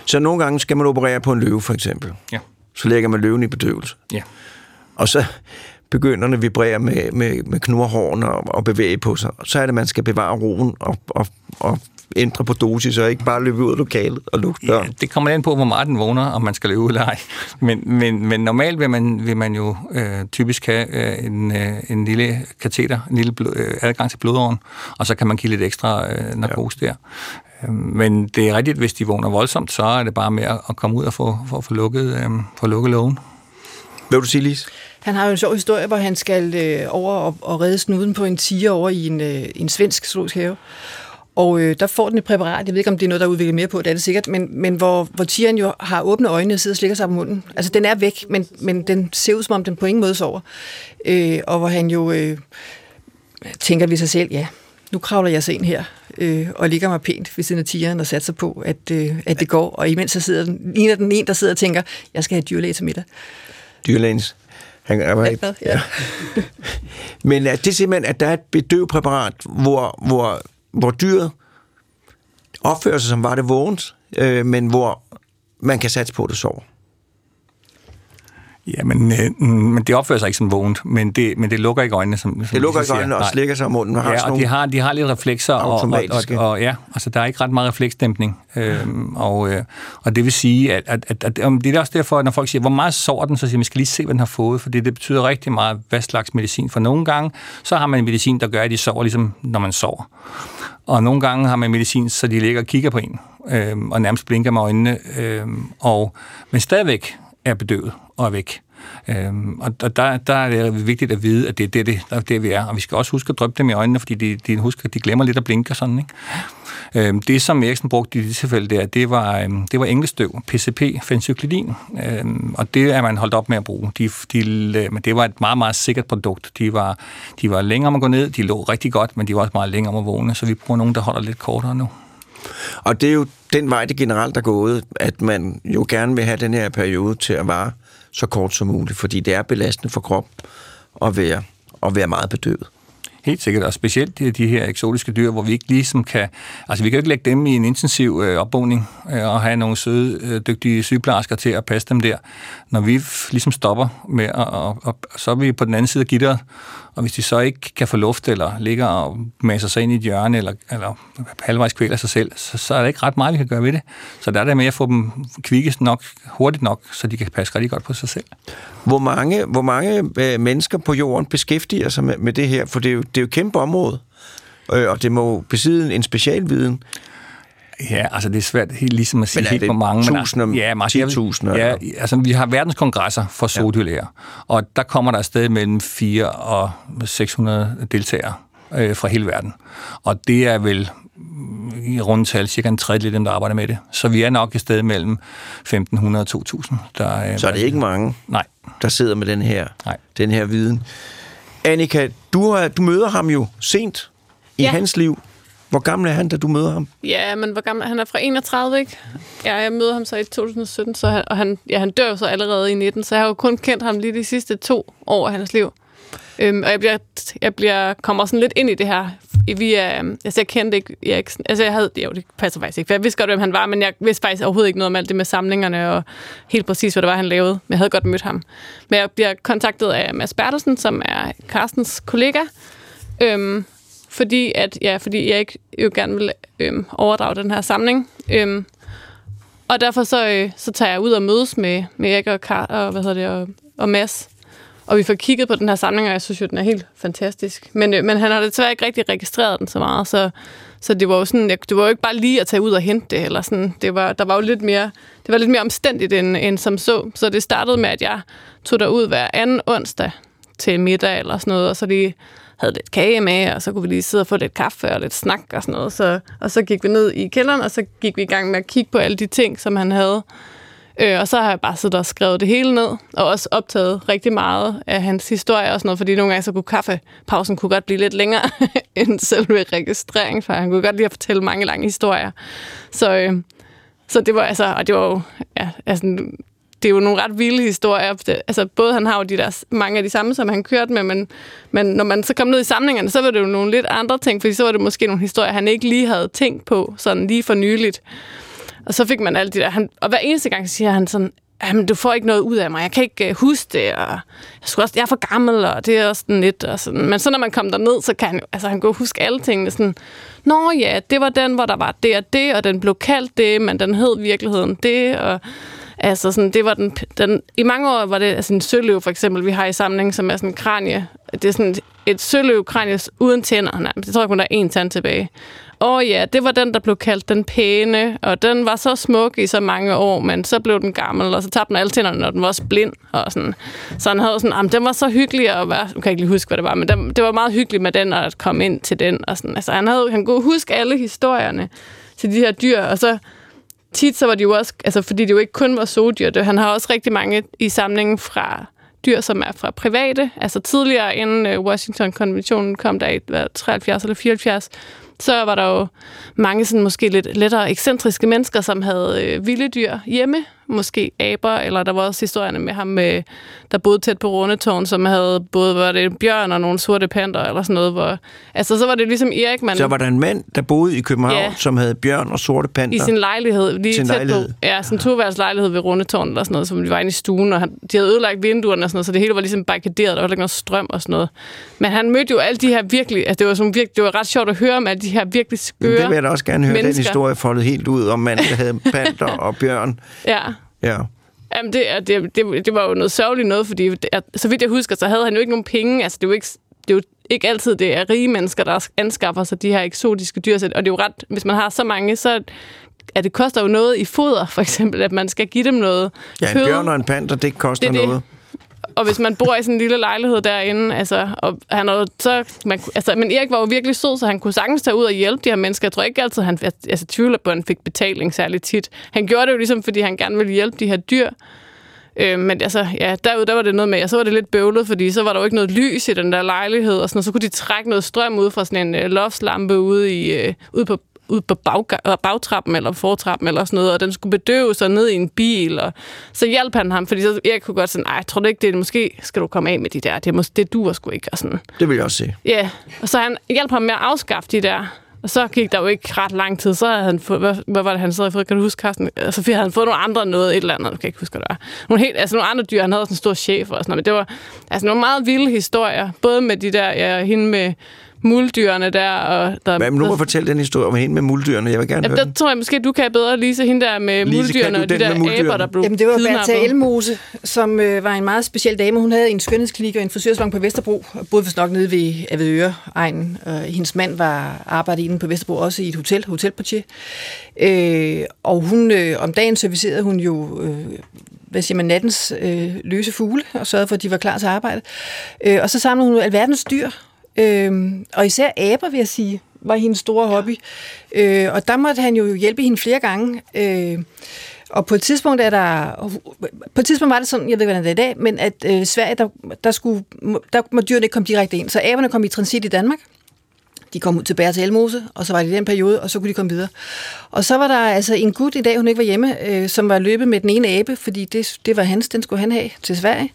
Speaker 2: Så nogle gange skal man operere på en løve, for eksempel.
Speaker 6: Ja.
Speaker 2: Så lægger man løven i bedøvelse.
Speaker 6: Ja.
Speaker 2: Og så begynder at vibrere med, med, med knurhårene og, og bevæge på sig, så er det, at man skal bevare roen og, og, og ændre på dosis, og ikke bare løbe ud af lokalet og lukke døren.
Speaker 6: Ja, det kommer an på, hvor meget den vågner, om man skal løbe ud eller ej. Men, men, men normalt vil man, vil man jo øh, typisk have øh, en, øh, en lille kateter, en lille blod, øh, adgang til blodåren, og så kan man give lidt ekstra øh, narkose ja. der. Øh, men det er rigtigt, hvis de vågner voldsomt, så er det bare med at komme ud og få, få, få, lukket, øh, få lukket lågen.
Speaker 2: Hvad vil du sige, Lise?
Speaker 3: Han har jo en sjov historie, hvor han skal øh, over og, og redde snuden på en tiger over i en, øh, en svensk zoologisk have. Og øh, der får den et præparat, jeg ved ikke, om det er noget, der er udviklet mere på, det er det sikkert, men, men hvor, hvor tigeren jo har åbne øjne og sidder og slikker sig på munden. Altså, den er væk, men, men den ser ud, som om den på ingen måde sover. Øh, og hvor han jo øh, tænker ved sig selv, ja, nu kravler jeg så ind her øh, og ligger mig pænt ved siden af tigeren og satser på, at, øh, at det går. Og imens så sidder den, en af den en, der sidder og tænker, jeg skal have dyrlæge til middag.
Speaker 2: Dyrlægens han er
Speaker 3: Ja, ja.
Speaker 2: ja. Men at det er simpelthen, at der er et bedøvpræparat, hvor, hvor, hvor dyret opfører sig som var det vågent, øh, men hvor man kan satse på, at det sover.
Speaker 6: Ja, men, øh, men det opfører sig ikke som vågent, men det, men det lukker ikke øjnene, som, som
Speaker 2: Det lukker ikke øjnene og
Speaker 6: Nej.
Speaker 2: slikker sig om munden. og Har
Speaker 6: Ja, og de har, de har lidt reflekser, og, og, og, og, ja, altså der er ikke ret meget refleksdæmpning. Øhm, og, øh, og det vil sige, at, at, at, at det er også derfor, at når folk siger, hvor meget sover den, så siger man, skal lige se, hvad den har fået, for det, det betyder rigtig meget, hvad slags medicin. For nogle gange, så har man en medicin, der gør, at de sover, ligesom når man sover. Og nogle gange har man medicin, så de ligger og kigger på en, øhm, og nærmest blinker med øjnene, øhm, og, men stadigvæk er bedøvet og er væk. Øhm, og og der, der er det vigtigt at vide, at det er det, det, der det, vi er. Og vi skal også huske at drøbe dem i øjnene, fordi de, de, husker, de glemmer lidt at blinke og sådan. Ikke? Øhm, det, som Eriksen brugte i det tilfælde der, det var, øhm, det var englestøv, PCP, fencyklidin. Øhm, og det er man holdt op med at bruge. De, de, øh, men det var et meget, meget sikkert produkt. De var, de var længere om at gå ned, de lå rigtig godt, men de var også meget længere om at vågne, så vi bruger nogen, der holder lidt kortere nu.
Speaker 2: Og det er jo den vej, det generelt er gået, at man jo gerne vil have den her periode til at vare så kort som muligt, fordi det er belastende for krop at være, at være meget bedøvet.
Speaker 6: Helt sikkert, og specielt de, de her eksotiske dyr, hvor vi ikke ligesom kan... Altså, vi kan jo ikke lægge dem i en intensiv øh, opboning øh, og have nogle søde, øh, dygtige sygeplejersker til at passe dem der. Når vi ligesom stopper med, at, og, og, så er vi på den anden side af gitteret, og hvis de så ikke kan få luft, eller ligger og masser sig ind i et hjørne, eller, eller halvvejs kvæler sig selv, så, så er der ikke ret meget, vi kan gøre ved det. Så der er det med at få dem kvikkest nok, hurtigt nok, så de kan passe rigtig godt på sig selv.
Speaker 2: Hvor mange, hvor mange øh, mennesker på jorden beskæftiger sig med, med det her? For det er jo, det er jo et kæmpe område, øh, og det må besidde en specialviden.
Speaker 6: Ja, altså det er svært helt ligesom at sige
Speaker 2: Men er
Speaker 6: helt
Speaker 2: det
Speaker 6: hvor mange. men-
Speaker 2: tusinder,
Speaker 6: ja, altså, jeg vil-
Speaker 2: 10.000
Speaker 6: Ja, altså vi har verdenskongresser for zoodyrlæger, og der kommer der afsted mellem 4 og 600 deltagere øh, fra hele verden. Og det er vel mm, i rundtal cirka en tredjedel af dem, der arbejder med det. Så vi er nok et sted mellem 1.500 og 2.000. Der, øh,
Speaker 2: Så er det ikke mange,
Speaker 6: Nej,
Speaker 2: der sidder med den her,
Speaker 6: Nej.
Speaker 2: den her viden. Annika, du, har, du møder ham jo sent i
Speaker 5: Ja.
Speaker 2: hans liv. Hvor gammel er han, da du møder ham?
Speaker 5: Ja, men hvor gammel han er fra 31, ikke? Ja, jeg møder ham så i 2017, så han, og han, ja, han dør jo så allerede i 19, så jeg har jo kun kendt ham lige de sidste to år af hans liv. Øhm, og jeg, bliver, jeg bliver, kommer sådan lidt ind i det her. Vi er, altså jeg kendte ikke Eriksen. Altså jeg havde, jo, det passer faktisk ikke, for jeg vidste godt, hvem han var, men jeg vidste faktisk overhovedet ikke noget om alt det med samlingerne og helt præcis, hvad det var, han lavede. Men jeg havde godt mødt ham. Men jeg bliver kontaktet af Mads Bertelsen, som er Carstens kollega. Øhm, fordi at ja, fordi jeg ikke jo gerne vil øhm, overdrage den her samling. Øhm, og derfor så, øh, så tager jeg ud og mødes med, med Erik og, Kar, og, hvad hedder det, og, og Mads. Og vi får kigget på den her samling, og jeg synes jo, den er helt fantastisk. Men, øh, men han har desværre ikke rigtig registreret den så meget, så, så det var jo sådan, jeg, det var jo ikke bare lige at tage ud og hente det, eller sådan. Det var, der var jo lidt mere, det var lidt mere omstændigt end, end som så. Så det startede med, at jeg tog derud hver anden onsdag til middag eller sådan noget, og så lige havde lidt kage med, og så kunne vi lige sidde og få lidt kaffe og lidt snak og sådan noget. Så, og så gik vi ned i kælderen, og så gik vi i gang med at kigge på alle de ting, som han havde. Øh, og så har jeg bare siddet og skrevet det hele ned, og også optaget rigtig meget af hans historie og sådan noget, fordi nogle gange så kunne kaffepausen kunne godt blive lidt længere end selve registreringen, for han kunne godt lide at fortælle mange lange historier. Så, øh, så det var altså, og det var jo, ja, altså, det er jo nogle ret vilde historier. Det- Altså, både han har jo de der, mange af de samme, som han kørte med, men, men når man så kom ned i samlingerne, så var det jo nogle lidt andre ting, fordi så var det måske nogle historier, han ikke lige havde tænkt på, sådan lige for nyligt. Og så fik man alle de der... Han, og hver eneste gang siger han sådan, jamen, du får ikke noget ud af mig, jeg kan ikke øh, huske det, og jeg, skulle også, jeg er for gammel, og det er også sådan lidt, og sådan. men så når man kom derned, så kan han, altså, han kunne huske alle tingene, sådan, nå ja, det var den, hvor der var det og det, og den blev kaldt det, men den hed virkeligheden det, og Altså sådan, det var den, den, I mange år var det altså en søløv, for eksempel, vi har i samlingen, som er sådan en kranie. Det er sådan et søløv kranie uden tænder. Nej, det tror jeg kun, der er én tand tilbage. Og ja, det var den, der blev kaldt den pæne, og den var så smuk i så mange år, men så blev den gammel, og så tabte den alle tænderne, og den var også blind. Og sådan. Så han havde sådan, jamen, den var så hyggelig at være, jeg kan ikke lige huske, hvad det var, men den, det var meget hyggeligt med den, at komme ind til den. Og sådan. Altså, han, havde, han kunne huske alle historierne til de her dyr, og så tit så var det jo også, altså fordi det jo ikke kun var sodyr, det, han har også rigtig mange i samlingen fra dyr, som er fra private, altså tidligere inden øh, Washington-konventionen kom der i 73 eller 74, så var der jo mange sådan måske lidt lettere ekscentriske mennesker, som havde øh, vilde dyr hjemme, måske aber, eller der var også historierne med ham, med, der boede tæt på Rundetårn, som havde både var det en bjørn og nogle sorte panter, eller sådan noget. Hvor, altså, så var det ligesom Erik, man...
Speaker 2: Så var der en mand, der boede i København, ja, som havde bjørn og sorte panter?
Speaker 5: I sin lejlighed, lige sin tæt lejlighed. på. Ja, sådan to lejlighed ved Rundetårn, eller sådan noget, som vi var inde i stuen, og han, de havde ødelagt vinduerne og sådan noget, så det hele var ligesom barrikaderet, der var ikke noget strøm og sådan noget. Men han mødte jo alle de her virkelig, altså det var, sådan virkelig, det var ret sjovt at høre om alle de her virkelig skøre
Speaker 2: Men det vil jeg da også gerne høre, mennesker. den historie foldet helt ud om manden, der havde panter og bjørn.
Speaker 5: Ja.
Speaker 2: Ja.
Speaker 5: Jamen, det, det, det, det var jo noget sørgeligt noget, fordi det, så vidt jeg husker, så havde han jo ikke nogen penge. Altså, det er jo ikke, det er jo ikke altid, det er rige mennesker, der anskaffer sig de her eksotiske dyr. Og det er jo ret, hvis man har så mange, så at det koster jo noget i foder, for eksempel, at man skal give dem noget
Speaker 2: Ja, en bjørn og en panter, det koster det, det. noget
Speaker 5: og hvis man bor i sådan en lille lejlighed derinde, altså, og han er, så, man, altså, men Erik var jo virkelig sød, så han kunne sagtens tage ud og hjælpe de her mennesker. Jeg tror ikke altid, han altså, tvivler på, at han fik betaling særligt tit. Han gjorde det jo ligesom, fordi han gerne ville hjælpe de her dyr. Øh, men altså, ja, derude der var det noget med, ja, så var det lidt bøvlet, fordi så var der jo ikke noget lys i den der lejlighed, og sådan, og så kunne de trække noget strøm ud fra sådan en øh, loftslampe ude, i, øh, ude på ud på bag, bagtrappen eller fortrappen eller sådan noget, og den skulle bedøve sig ned i en bil, og så hjalp han ham, fordi så jeg kunne godt sige, nej, tror du ikke, det er, måske skal du komme af med de der, det, måske, det duer sgu ikke, og sådan.
Speaker 2: Det vil jeg også sige.
Speaker 5: Ja, og så han hjalp ham med at afskaffe de der og så gik der jo ikke ret lang tid, så havde han fået, hvad, hvad var det, han så havde fået? Kan du huske, Carsten? Altså, havde han fået nogle andre noget, et eller andet, jeg kan ikke huske, hvad det var. Nogle, helt, altså, nogle andre dyr, han havde sådan en stor chef og sådan noget, men det var altså, nogle meget vilde historier, både med de der, ja, hende med, muldyrene der. Og der
Speaker 2: Men nu må jeg fortælle den historie om hende med muldyrene. Jeg vil gerne ja, høre
Speaker 5: der den. tror jeg måske, du kan bedre, Lise, hende der med Lise, muldyrene og de der aber, der blev
Speaker 3: Jamen, det var Bertha Elmose, som øh, var en meget speciel dame. Hun havde en skønhedsklinik og en frisørsalon på Vesterbro, og boede for nok nede ved Avedøre egnen. Og hendes mand var arbejdet inde på Vesterbro, også i et hotel, hotelportier. Øh, og hun, øh, om dagen servicerede hun jo øh, hvad siger man, nattens øh, løse fugle, og sørgede for, at de var klar til arbejde. Øh, og så samlede hun alverdens dyr, Øhm, og især aber, vil jeg sige, var hendes store hobby. Øh, og der måtte han jo hjælpe hende flere gange. Øh, og på et tidspunkt er der... På et tidspunkt var det sådan, jeg ved ikke, hvordan det er i dag, men at øh, Sverige, der, der, skulle, der må dyrene ikke komme direkte ind. Så aberne kom i transit i Danmark. De kom ud til til Elmose, og så var det i den periode, og så kunne de komme videre. Og så var der altså en gut i dag, hun ikke var hjemme, øh, som var løbet med den ene abe, fordi det, det var hans, den skulle han have til Sverige.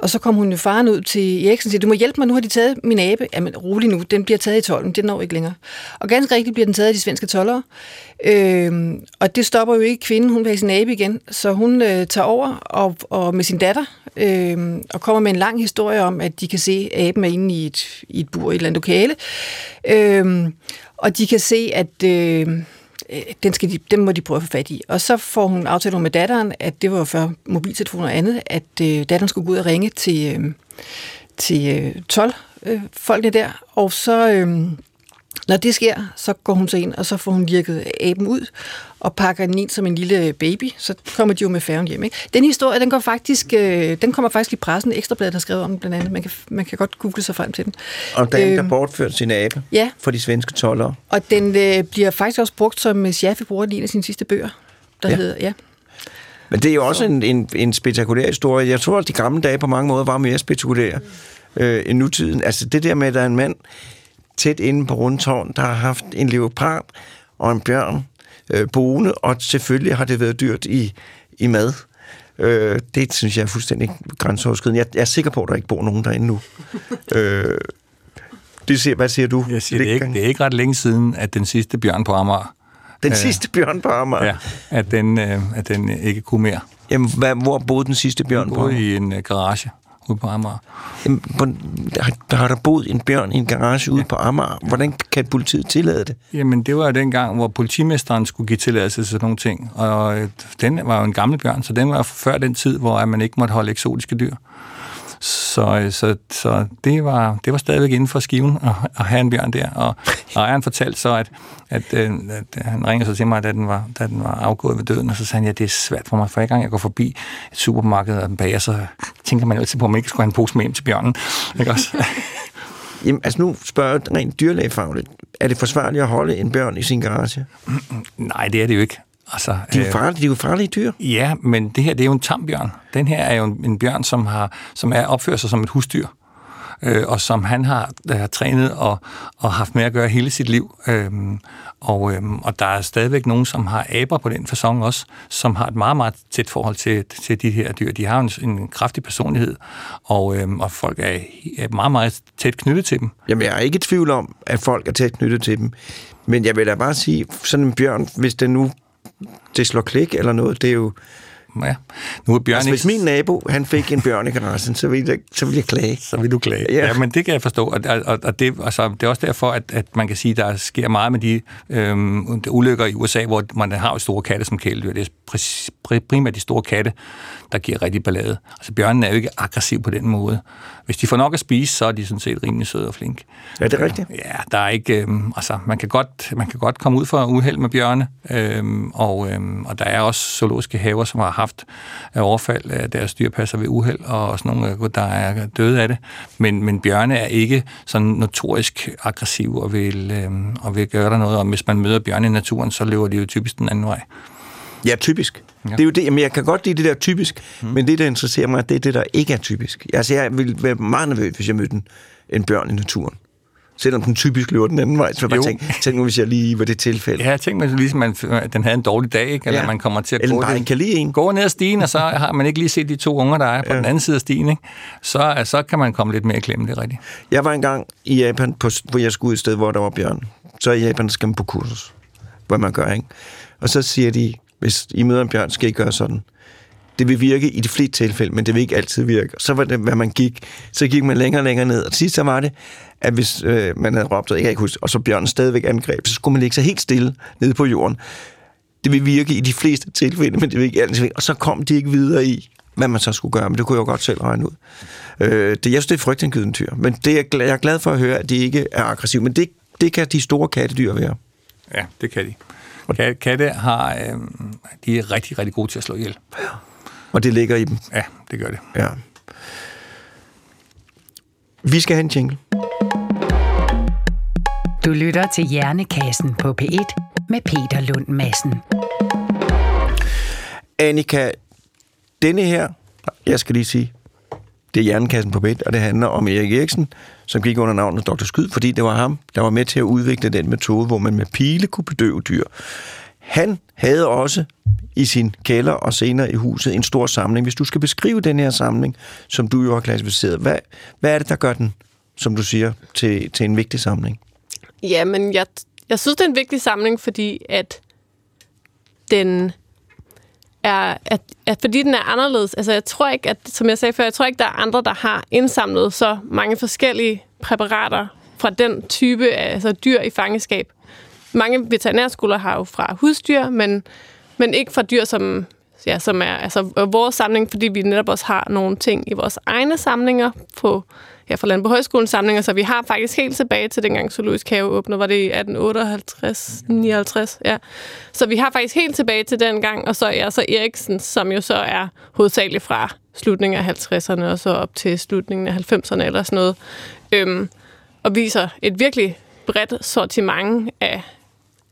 Speaker 3: Og så kom hun jo faren ud til Eriksen og siger, du må hjælpe mig, nu har de taget min abe. Jamen rolig nu, den bliver taget i tolden, den når ikke længere. Og ganske rigtigt bliver den taget af de svenske tollere. Øh, og det stopper jo ikke kvinden, hun vil have sin abe igen. Så hun øh, tager over og, og med sin datter øh, og kommer med en lang historie om, at de kan se aben er inde i et, i et bur i et eller andet lokale. Øh, og de kan se, at... Øh, Øh, den, skal de, den må de prøve at få fat i. Og så får hun aftalt med datteren, at det var før mobiltelefoner og andet, at øh, datteren skulle gå ud og ringe til, øh, til øh, 12 øh, folkene der, og så... Øh, når det sker, så går hun så ind, og så får hun lirket aben ud, og pakker den ind som en lille baby. Så kommer de jo med færgen hjem. Ikke? Den historie, den, går faktisk, øh, den kommer faktisk i pressen. Ekstrabladet har skrevet om den blandt andet. Man kan, man kan godt google sig frem til den.
Speaker 2: Og den, øh, der bortførte sin abe
Speaker 3: ja.
Speaker 2: for de svenske tollere.
Speaker 3: Og den øh, bliver faktisk også brugt som Schaffe bruger i en af sine sidste bøger, der ja. hedder... Ja.
Speaker 2: Men det er jo også en, en, en spektakulær historie. Jeg tror, at de gamle dage på mange måder var mere spektakulære øh, end nutiden. Altså det der med, at der er en mand, tæt inde på Rundtårn, der har haft en leopard og en bjørn øh, boende, og selvfølgelig har det været dyrt i, i mad. Øh, det synes jeg er fuldstændig grænseoverskridende. Jeg, jeg er sikker på, at der ikke bor nogen derinde nu. øh, det siger, hvad siger du?
Speaker 6: Jeg siger, det, er ikke, det er ikke ret længe siden, at den sidste bjørn på Amager...
Speaker 2: Den øh, sidste bjørn på Amager?
Speaker 6: Ja, at den, øh, at den ikke kunne mere.
Speaker 2: Jamen, hvad, hvor boede den sidste bjørn på?
Speaker 6: Boede i en uh, garage ude på Amager.
Speaker 2: Jamen, der, der har der boet en bjørn i en garage ude på Amager. Hvordan kan politiet tillade det?
Speaker 6: Jamen, det var jo den gang, hvor politimesteren skulle give tilladelse til sådan nogle ting. Og øh, den var jo en gammel bjørn, så den var før den tid, hvor man ikke måtte holde eksotiske dyr. Så, øh, så, så det, var, det var stadigvæk inden for skiven at, at have en bjørn der. Og ejeren fortalte så, at, at, øh, at han ringede så til mig, da den, var, da den var afgået ved døden, og så sagde han, ja, det er svært for mig, for gang jeg går forbi et supermarked og en bager, så tænker man altid på, om man ikke skulle have en pose med hjem til bjørnen. Ikke også?
Speaker 2: Jamen, altså nu spørger jeg rent dyrlægefagligt. Er det forsvarligt at holde en bjørn i sin garage?
Speaker 6: Nej, det er det jo ikke. Altså,
Speaker 2: De er jo farlige, de er jo farlige dyr.
Speaker 6: Ja, men det her det er jo en tambjørn. Den her er jo en, en bjørn, som, har, som er opfører sig som et husdyr, øh, og som han har, der har trænet og, og haft med at gøre hele sit liv. Øhm, og, øhm, og der er stadigvæk nogen, som har aber på den fasong også, som har et meget, meget tæt forhold til, til de her dyr. De har en, en kraftig personlighed, og, øhm, og folk er, er meget, meget tæt knyttet til dem.
Speaker 2: Jamen, jeg er ikke i tvivl om, at folk er tæt knyttet til dem. Men jeg vil da bare sige, sådan en bjørn, hvis den nu det slår klik eller noget, det er jo...
Speaker 6: Ja. Nu er bjørn
Speaker 2: Altså, hvis min nabo, han fik en bjørn i garagen, så ville jeg, så ville jeg klage.
Speaker 6: så vil du klage.
Speaker 2: Ja.
Speaker 6: Ja, ja men det kan jeg forstå, og, og, og det, altså, det er også derfor, at, at man kan sige, at der sker meget med de øhm, ulykker i USA, hvor man har jo store katte som kæledyr. Det er primært de store katte, der giver rigtig ballade. Altså bjørnen er jo ikke aggressiv på den måde. Hvis de får nok at spise, så er de sådan set rimelig søde og flinke.
Speaker 2: Er det rigtigt?
Speaker 6: Ja, der er ikke, øhm, altså man kan, godt, man kan godt komme ud for uheld med bjørne, øhm, og, øhm, og der er også zoologiske haver, som har haft øh, overfald af deres dyrpasser ved uheld, og også nogle, øh, der er døde af det. Men, men bjørne er ikke sådan notorisk aggressiv og vil, øhm, og vil gøre der noget, og hvis man møder bjørne i naturen, så løber de jo typisk den anden vej.
Speaker 2: Ja, typisk. Ja. Det er jo det, jamen, jeg kan godt lide det der typisk, mm. men det, der interesserer mig, det er det, der ikke er typisk. Altså, jeg ville være meget nervøs, hvis jeg mødte en, en bjørn i naturen. Selvom den typisk løber den anden vej, så jeg bare
Speaker 6: Jo.
Speaker 2: tænke, tænk nu, hvis jeg lige var det tilfælde.
Speaker 6: Ja, jeg tænkte mig ligesom, at at den havde en dårlig dag, ikke? eller
Speaker 2: Ja.
Speaker 6: man kommer til at
Speaker 2: Eller
Speaker 6: gå,
Speaker 2: bare kan lide en.
Speaker 6: gå ned ad stien, og så har man ikke lige set de to unger, der er på
Speaker 2: Ja.
Speaker 6: den anden side af stien, ikke? Så, så kan man komme lidt mere i klemme, det er rigtigt.
Speaker 2: Jeg var engang i Japan, på, hvor jeg skulle ud et sted, hvor der var bjørn. Så i Japan skal man på kursus, hvad man gør, ikke? Og så siger de, hvis I møder en bjørn, skal I gøre sådan. Det vil virke i de fleste tilfælde, men det vil ikke altid virke. Så var det, hvad man gik. Så gik man længere og længere ned. Og sidst så var det, at hvis øh, man havde råbt, jeg kan ikke huske, og så bjørnen stadigvæk angreb, så skulle man lægge sig helt stille nede på jorden. Det vil virke i de fleste tilfælde, men det vil ikke altid virke. Og så kom de ikke videre i, hvad man så skulle gøre, men det kunne jeg jo godt selv regne ud. Øh, det, jeg synes, det er frygtindgydende dyr, men det er, jeg er glad for at høre, at de ikke er aggressive, men det, det kan de store kattedyr være.
Speaker 6: Ja, det kan de. Ka- Katte har, øh, de er rigtig, rigtig gode til at slå ihjel.
Speaker 2: Og det ligger i dem.
Speaker 6: Ja, det gør det.
Speaker 2: Ja. Vi skal have en jingle.
Speaker 1: Du lytter til Hjernekassen på P1 med Peter Lund Madsen.
Speaker 2: Annika, denne her, jeg skal lige sige, det er Hjernekassen på bed, og det handler om Erik Eriksen, som gik under navnet Dr. Skyd, fordi det var ham, der var med til at udvikle den metode, hvor man med pile kunne bedøve dyr. Han havde også i sin kælder og senere i huset en stor samling. Hvis du skal beskrive den her samling, som du jo har klassificeret, hvad, hvad er det, der gør den, som du siger, til, til en vigtig samling?
Speaker 5: Ja, men jeg, jeg synes, det er en vigtig samling, fordi at den er, at, at fordi den er anderledes, altså jeg tror ikke, at, som jeg sagde før, jeg tror ikke, der er andre, der har indsamlet så mange forskellige præparater fra den type af altså dyr i fangeskab. Mange veterinærskoler har jo fra husdyr, men, men ikke fra dyr, som, ja, som er altså vores samling, fordi vi netop også har nogle ting i vores egne samlinger på ja, fra Landbrug samlinger, så vi har faktisk helt tilbage til dengang Zoologisk Have åbnede, var det i 1858, 59, ja. Så vi har faktisk helt tilbage til den gang, og så er så Eriksen, som jo så er hovedsageligt fra slutningen af 50'erne og så op til slutningen af 90'erne eller sådan noget, øhm, og viser et virkelig bredt sortiment af,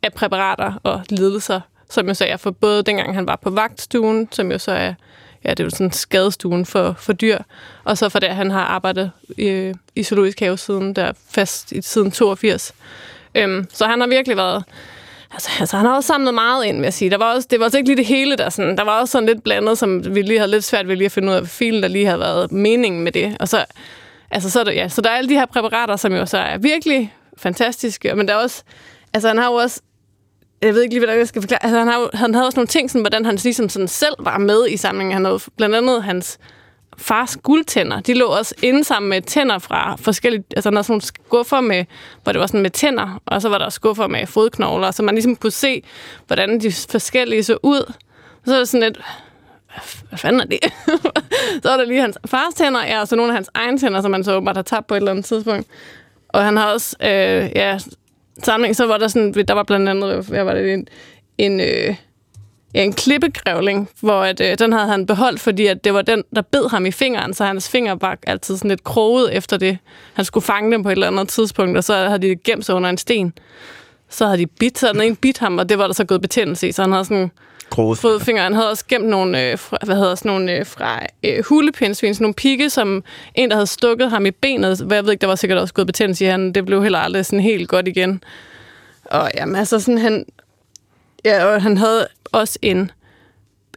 Speaker 5: af præparater og lidelser, som jo så er for både dengang han var på vagtstuen, som jo så er ja, det er jo sådan skadestuen for, for dyr, og så for der, han har arbejdet i, i Zoologisk Have siden der fast i siden 82. Øhm, så han har virkelig været Altså, altså, han har også samlet meget ind, vil jeg sige. Der var også, det var også ikke lige det hele, der sådan, der var også sådan lidt blandet, som vi lige havde lidt svært ved lige at finde ud af, hvad filen der lige havde været meningen med det. Og så, altså, så, er ja, så der er alle de her præparater, som jo så er virkelig fantastiske, men der er også, altså han har jo også jeg ved ikke lige, hvordan jeg skal forklare. Altså, han, har, han havde også nogle ting, sådan, hvordan han ligesom sådan selv var med i samlingen. Han havde blandt andet hans fars guldtænder. De lå også inde sammen med tænder fra forskellige... Altså, han havde sådan nogle skuffer, med, hvor det var sådan med tænder, og så var der skuffer med fodknogler, så man ligesom kunne se, hvordan de forskellige så ud. Og så var det sådan lidt... "Hvad Hvad fanden er det? så var der lige hans fars tænder, ja, og så nogle af hans egne tænder, som man så åbenbart har tabt på et eller andet tidspunkt. Og han har også, øh, ja, samling, så var der sådan, der var blandt andet, hvad var det, en, en, øh, ja, en klippegrævling, hvor at, øh, den havde han beholdt, fordi at det var den, der bed ham i fingeren, så hans finger var altid sådan lidt kroget efter det. Han skulle fange dem på et eller andet tidspunkt, og så havde de gemt sig under en sten. Så havde de bidt, så den ene bit ham, og det var der så gået betændelse i, så han havde sådan
Speaker 2: Groet.
Speaker 5: fået fingre. Han havde også gemt nogle, øh, fra, hvad hedder sådan nogle øh, fra øh, hulepindsvin, sådan nogle pigge, som en, der havde stukket ham i benet. Hvad jeg ved ikke, der var sikkert også gået betændelse i han. Det blev heller aldrig sådan helt godt igen. Og jamen, altså sådan, han, ja, og han havde også en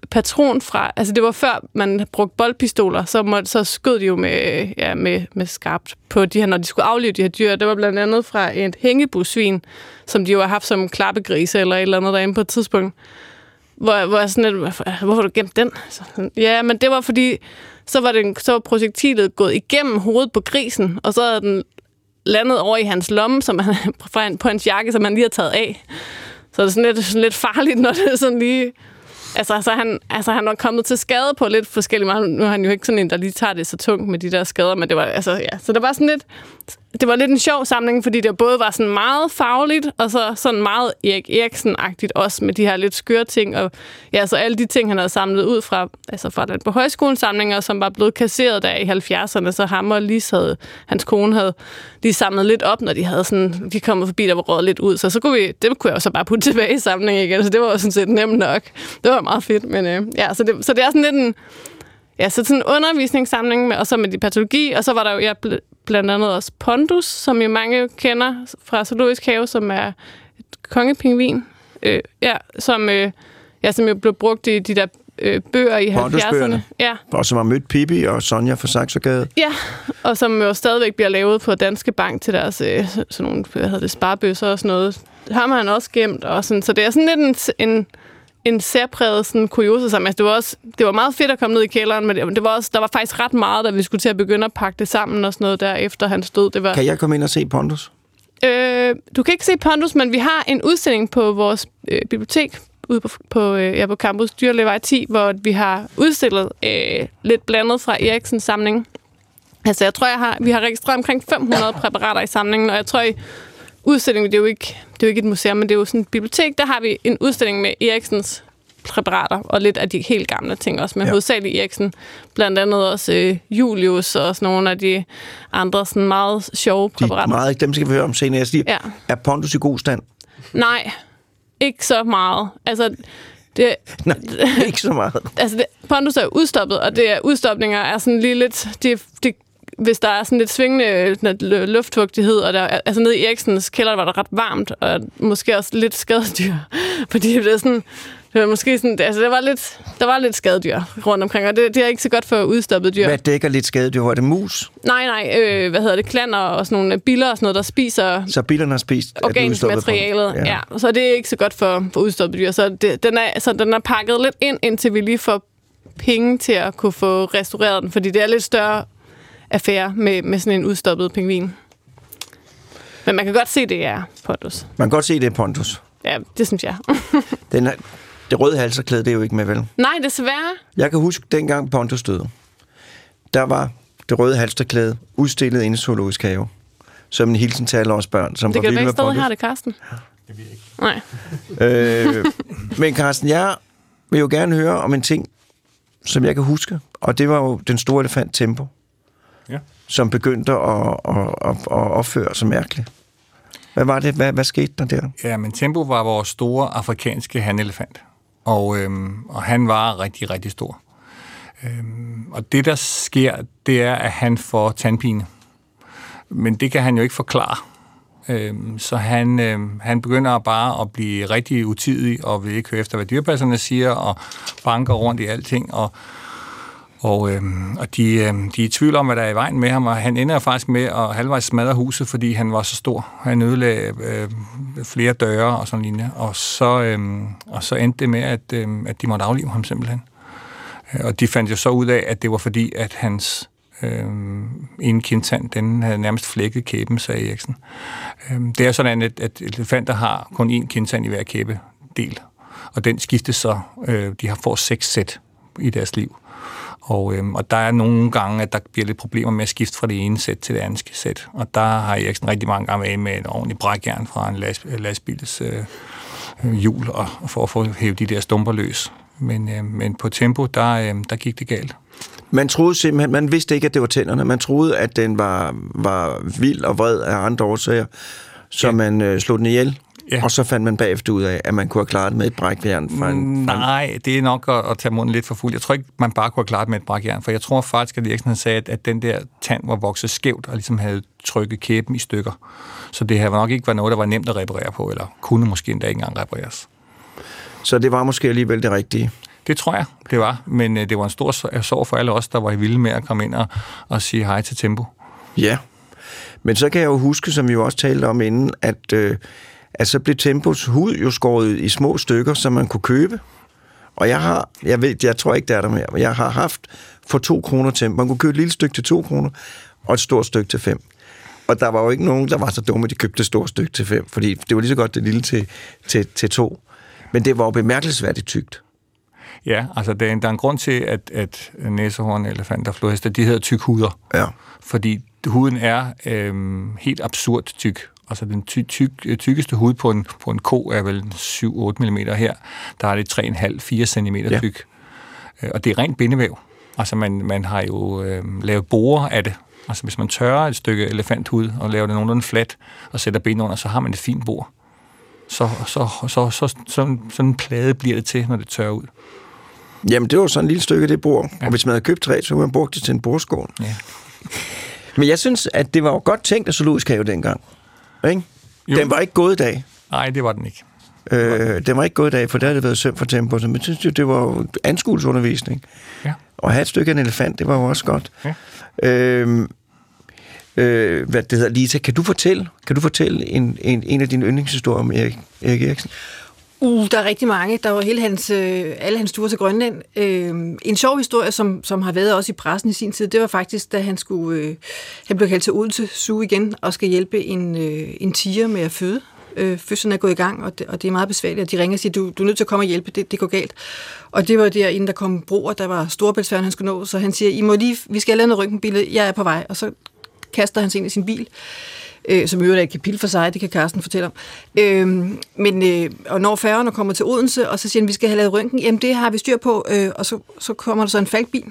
Speaker 5: patron fra, altså det var før man brugte boldpistoler, så, måtte, så skød de jo med, ja, med, med skarpt på de her, når de skulle aflive de her dyr. Det var blandt andet fra et hængebusvin, som de jo har haft som klappegrise eller et eller andet derinde på et tidspunkt hvor, hvor jeg sådan lidt, hvorfor, hvorfor har du gemt den? Så, ja, men det var fordi, så var, det, så var projektilet gået igennem hovedet på grisen, og så havde den landet over i hans lomme, som han, på hans jakke, som han lige har taget af. Så det er sådan lidt, sådan lidt farligt, når det er sådan lige... Altså, så han, altså, han var kommet til skade på lidt forskellige måder. Nu er han jo ikke sådan en, der lige tager det så tungt med de der skader, men det var, altså, ja. Så det var sådan lidt, det var lidt en sjov samling, fordi det både var sådan meget fagligt, og så sådan meget Erik Eriksen-agtigt også med de her lidt skøre ting. Og ja, så alle de ting, han havde samlet ud fra, altså fra den på højskolen samlinger, som var blevet kasseret der i 70'erne, så ham og Lis havde, hans kone havde lige samlet lidt op, når de havde sådan, de kommet forbi, der var rådet lidt ud. Så, så kunne vi, det kunne jeg jo så bare putte tilbage i samlingen igen, så det var jo sådan set nemt nok. Det var meget fedt, men øh, ja, så det, så det er sådan lidt en, Ja, så sådan en undervisningssamling, med, og så med de patologi, og så var der jo jeg blandt andet også Pondus, som jo mange kender fra Zoologisk Have, som er et kongepingvin, øh, ja, som, øh, ja, som jo blev brugt i de der øh, bøger i 70'erne.
Speaker 2: Pondusbøgerne.
Speaker 5: Ja,
Speaker 2: Og som har mødt Pippi og Sonja fra Saxogade.
Speaker 5: ja, og som jo stadigvæk bliver lavet på Danske Bank til deres øh, sådan nogle, hvad hedder det, sparebøsser og sådan noget. Ham har han også gemt, og sådan, så det er sådan lidt en, en en særpræget sådan kuriosa sammen. Altså, det, var også, det var meget fedt at komme ned i kælderen, men det, var også, der var faktisk ret meget, da vi skulle til at begynde at pakke det sammen og sådan noget der efter han stod. Det var,
Speaker 2: Kan jeg komme ind og se Pondus?
Speaker 5: øh, du kan ikke se Pondus, men vi har en udstilling på vores øh, bibliotek ude på, på, øh, ja, på campus Dyrlevej 10, hvor vi har udstillet øh, lidt blandet fra Eriksens samling. Altså, jeg tror, jeg har, vi har registreret omkring 500 præparater i samlingen, og jeg tror, i udstillingen, det er jo ikke, det er jo ikke et museum, men det er jo sådan et bibliotek, der har vi en udstilling med Eriksens præparater, og lidt af de helt gamle ting også, men
Speaker 2: Ja.
Speaker 5: hovedsageligt Eriksen. Blandt andet også øh, Julius og sådan nogle af de andre sådan meget sjove
Speaker 2: De
Speaker 5: præparater.
Speaker 2: er meget, dem skal vi høre om senere. Jeg siger,
Speaker 5: Ja.
Speaker 2: Er Pondus i god stand?
Speaker 5: Nej, ikke så meget. Altså, det,
Speaker 2: Nej, ikke så meget.
Speaker 5: altså det, Pondus er udstoppet, og det er, udstopninger er sådan lige lidt... Det, det, hvis der er sådan lidt svingende lu- luftfugtighed, og der, er- altså nede i Eriksens kælder var der ret varmt, og måske også lidt skadedyr, fordi det er sådan... Det var måske sådan, altså det var lidt, der var lidt skadedyr rundt omkring, og det, det er ikke så godt for udstoppet dyr.
Speaker 2: Hvad dækker lidt skadedyr? Er det mus?
Speaker 5: Nej, nej, øh, hvad hedder det, klander og sådan nogle biller og sådan noget, der spiser
Speaker 2: Så billerne har spist
Speaker 5: organisk materialet. Ja. ja. Så det er ikke så godt for, for udstoppet dyr. Så, det, den er, så den er pakket lidt ind, indtil vi lige får penge til at kunne få restaureret den, fordi det er lidt større affære med, med sådan en udstoppet pingvin. Men man kan godt se, det er Pondus.
Speaker 2: Man kan godt se, det er Pondus.
Speaker 5: Ja, det synes jeg.
Speaker 2: Den er, det røde halserklæde, det er jo ikke med, vel?
Speaker 5: Nej, desværre.
Speaker 2: Jeg kan huske, dengang Pondus døde, der var det røde halsterklæde udstillet inde i Zoologisk Have, som en hilsen til alle os børn, som
Speaker 5: Det
Speaker 2: var
Speaker 5: kan være
Speaker 2: med
Speaker 5: stadig har det, Karsten.
Speaker 6: Det ved jeg ikke.
Speaker 5: Nej.
Speaker 2: øh, men Carsten, jeg vil jo gerne høre om en ting, som jeg kan huske, og det var jo den store elefant Tempo,
Speaker 6: Ja.
Speaker 2: som begyndte at, at, at, at opføre sig mærkeligt. Hvad var det? Hvad, hvad skete der der?
Speaker 6: Ja, men Tempo var vores store afrikanske hanelefant, og, øhm, og han var rigtig, rigtig stor. Øhm, og det, der sker, det er, at han får tandpine. Men det kan han jo ikke forklare. Øhm, så han, øhm, han begynder bare at blive rigtig utidig, og vil ikke høre efter, hvad dyrepasserne siger, og banker rundt i alting, og og, øh, og de, øh, de er i tvivl om, hvad der er i vejen med ham, og han ender faktisk med at halvvejs smadre huset, fordi han var så stor. Han ødelagde øh, flere døre og sådan lignende. Og så, øh, og så endte det med, at, øh, at de måtte aflive ham simpelthen. Øh, og de fandt jo så ud af, at det var fordi, at hans øh, ene kindtand, den havde nærmest flækket kæben, sagde Eriksen. Øh, det er sådan, at, at elefanter har kun én kindtand i hver kæbedel, og den skiftes så, øh, de har får seks sæt i deres liv. Og, øhm, og der er nogle gange, at der bliver lidt problemer med at skifte fra det ene sæt til det andet sæt. Og der har Eriksen rigtig mange gange været med et ordentligt brækjern fra en las, lastbils øh, øh, hjul, og, og for at få hævet de der stumper løs. Men, øh, men på tempo, der, øh, der gik det galt.
Speaker 2: Man troede simpelthen, man vidste ikke, at det var tænderne. Man troede, at den var, var vild og vred af andre årsager, så
Speaker 6: Ja.
Speaker 2: man øh, slog den ihjel.
Speaker 6: Ja.
Speaker 2: Og så fandt man bagefter ud af, at man kunne have klaret det med et brækjern fra en...
Speaker 6: Nej, det er nok at, at tage munden lidt for fuld. Jeg tror ikke, man bare kunne have klaret det med et brækjern, for jeg tror faktisk, at Eriksen sagde, at, at den der tand var vokset skævt og ligesom havde trykket kæben i stykker. Så det her var nok ikke var noget, der var nemt at reparere på, eller kunne måske endda ikke engang repareres.
Speaker 2: Så det var måske alligevel det rigtige.
Speaker 6: Det tror jeg, det var. Men øh, det var en stor sor- sorg for alle os, der var i vilde med at komme ind og, og sige hej til Tempo.
Speaker 2: Ja. Men så kan jeg jo huske, som vi jo også talte om inden, at, øh, at så blev Tempos hud jo skåret i små stykker, som man kunne købe. Og jeg har, jeg ved, jeg tror ikke, det er der mere, men jeg har haft for to kroner Tempo. Man kunne købe et lille stykke til to kroner, og et stort stykke til fem. Og der var jo ikke nogen, der var så dumme, at de købte et stort stykke til fem, fordi det var lige så godt det lille til, til, til to. Men det var jo bemærkelsesværdigt tykt.
Speaker 6: Ja, altså der er, en, der er en grund til, at, at næsehorn, elefanter, flodheste, de hedder tyk huder.
Speaker 2: Ja.
Speaker 6: Fordi huden er øhm, helt absurd tyk. Altså den ty- tyk, øh, tykkeste hud på en, på en ko er vel 7-8 mm her. Der er det 3,5-4 cm
Speaker 2: Ja.
Speaker 6: tyk. Øh, Og det er rent bindevæv. Altså man, man har jo øh, lavet borer af det. Altså hvis man tørrer et stykke elefanthud og laver det nogenlunde fladt og sætter ben under, så har man et fint bord. Så, så, så, så, sådan, sådan en plade bliver det til, når det tørrer ud.
Speaker 2: Jamen, det var sådan et lille stykke, det bord. Ja.
Speaker 6: Ja.
Speaker 2: Og hvis man havde købt træ, så kunne man bruge det til en bordskål.
Speaker 6: Ja.
Speaker 2: Men jeg synes, at det var jo godt tænkt af Zoologisk Have dengang. Ikke?
Speaker 6: Jo.
Speaker 2: Den var ikke gået i dag.
Speaker 6: Nej, det var den ikke.
Speaker 2: Øh, den var ikke gået i dag, for der havde det været søm for tempo. Så jeg synes jo, det var anskuelsesundervisning.
Speaker 6: Ja.
Speaker 2: Og at have et stykke af en elefant, det var jo også godt.
Speaker 6: Ja.
Speaker 2: Øh, øh, hvad det hedder, Lisa, kan du fortælle, kan du fortælle en, en, en af dine yndlingshistorier om Erik, Erik Eriksen?
Speaker 3: Uh, der er rigtig mange. Der var hele hans, øh, alle hans ture til Grønland. Øh, en sjov historie, som, som har været også i pressen i sin tid, det var faktisk, da han skulle, øh, han blev kaldt til Odense Zoo igen, og skal hjælpe en, øh, en tiger med at føde. Øh, fødslen er gået i gang, og det, og det er meget besværligt, og de ringer og siger, du, du er nødt til at komme og hjælpe, det, det går galt. Og det var der, inden der kom broer, der var storebæltsfærden, han skulle nå, så han siger, I må lige, vi skal have lavet noget røntgenbillede, jeg er på vej, og så kaster han sig ind i sin bil øh, som i øvrigt er et kapitel for sig, det kan Carsten fortælle om. Øh, men, øh, og når færgerne kommer til Odense, og så siger han, vi skal have lavet røntgen, jamen det har vi styr på, øh, og så, så kommer der så en falkbil,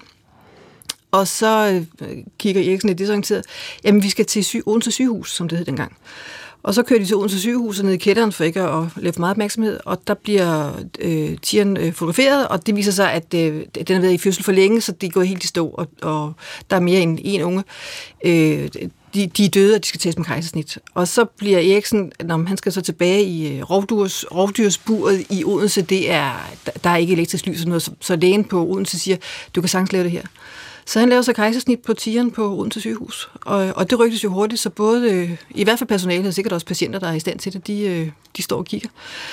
Speaker 3: og så øh, kigger Eriksen lidt desorienteret, jamen vi skal til sy- Odense sygehus, som det hed dengang. Og så kører de til Odense sygehus og ned i kætteren for ikke at lave for meget opmærksomhed, og der bliver øh, tieren øh, fotograferet, og det viser sig, at øh, den har været i fødsel for længe, så det går helt i stå, og, og der er mere end en unge. Øh, de, de er døde, og de skal tages med kejsersnit. Og så bliver Eriksen, når han skal så tilbage i øh, rovdyrs, rovdyrsburet i Odense, det er, der, der er ikke elektrisk lys og noget, så, så lægen på Odense siger, du kan sagtens lave det her. Så han laver så kejsersnit på tigeren på Odense sygehus. Og, og det rygtes jo hurtigt, så både, øh, i hvert fald personalet, og sikkert også patienter, der er i stand til det, de, øh, de står og kigger.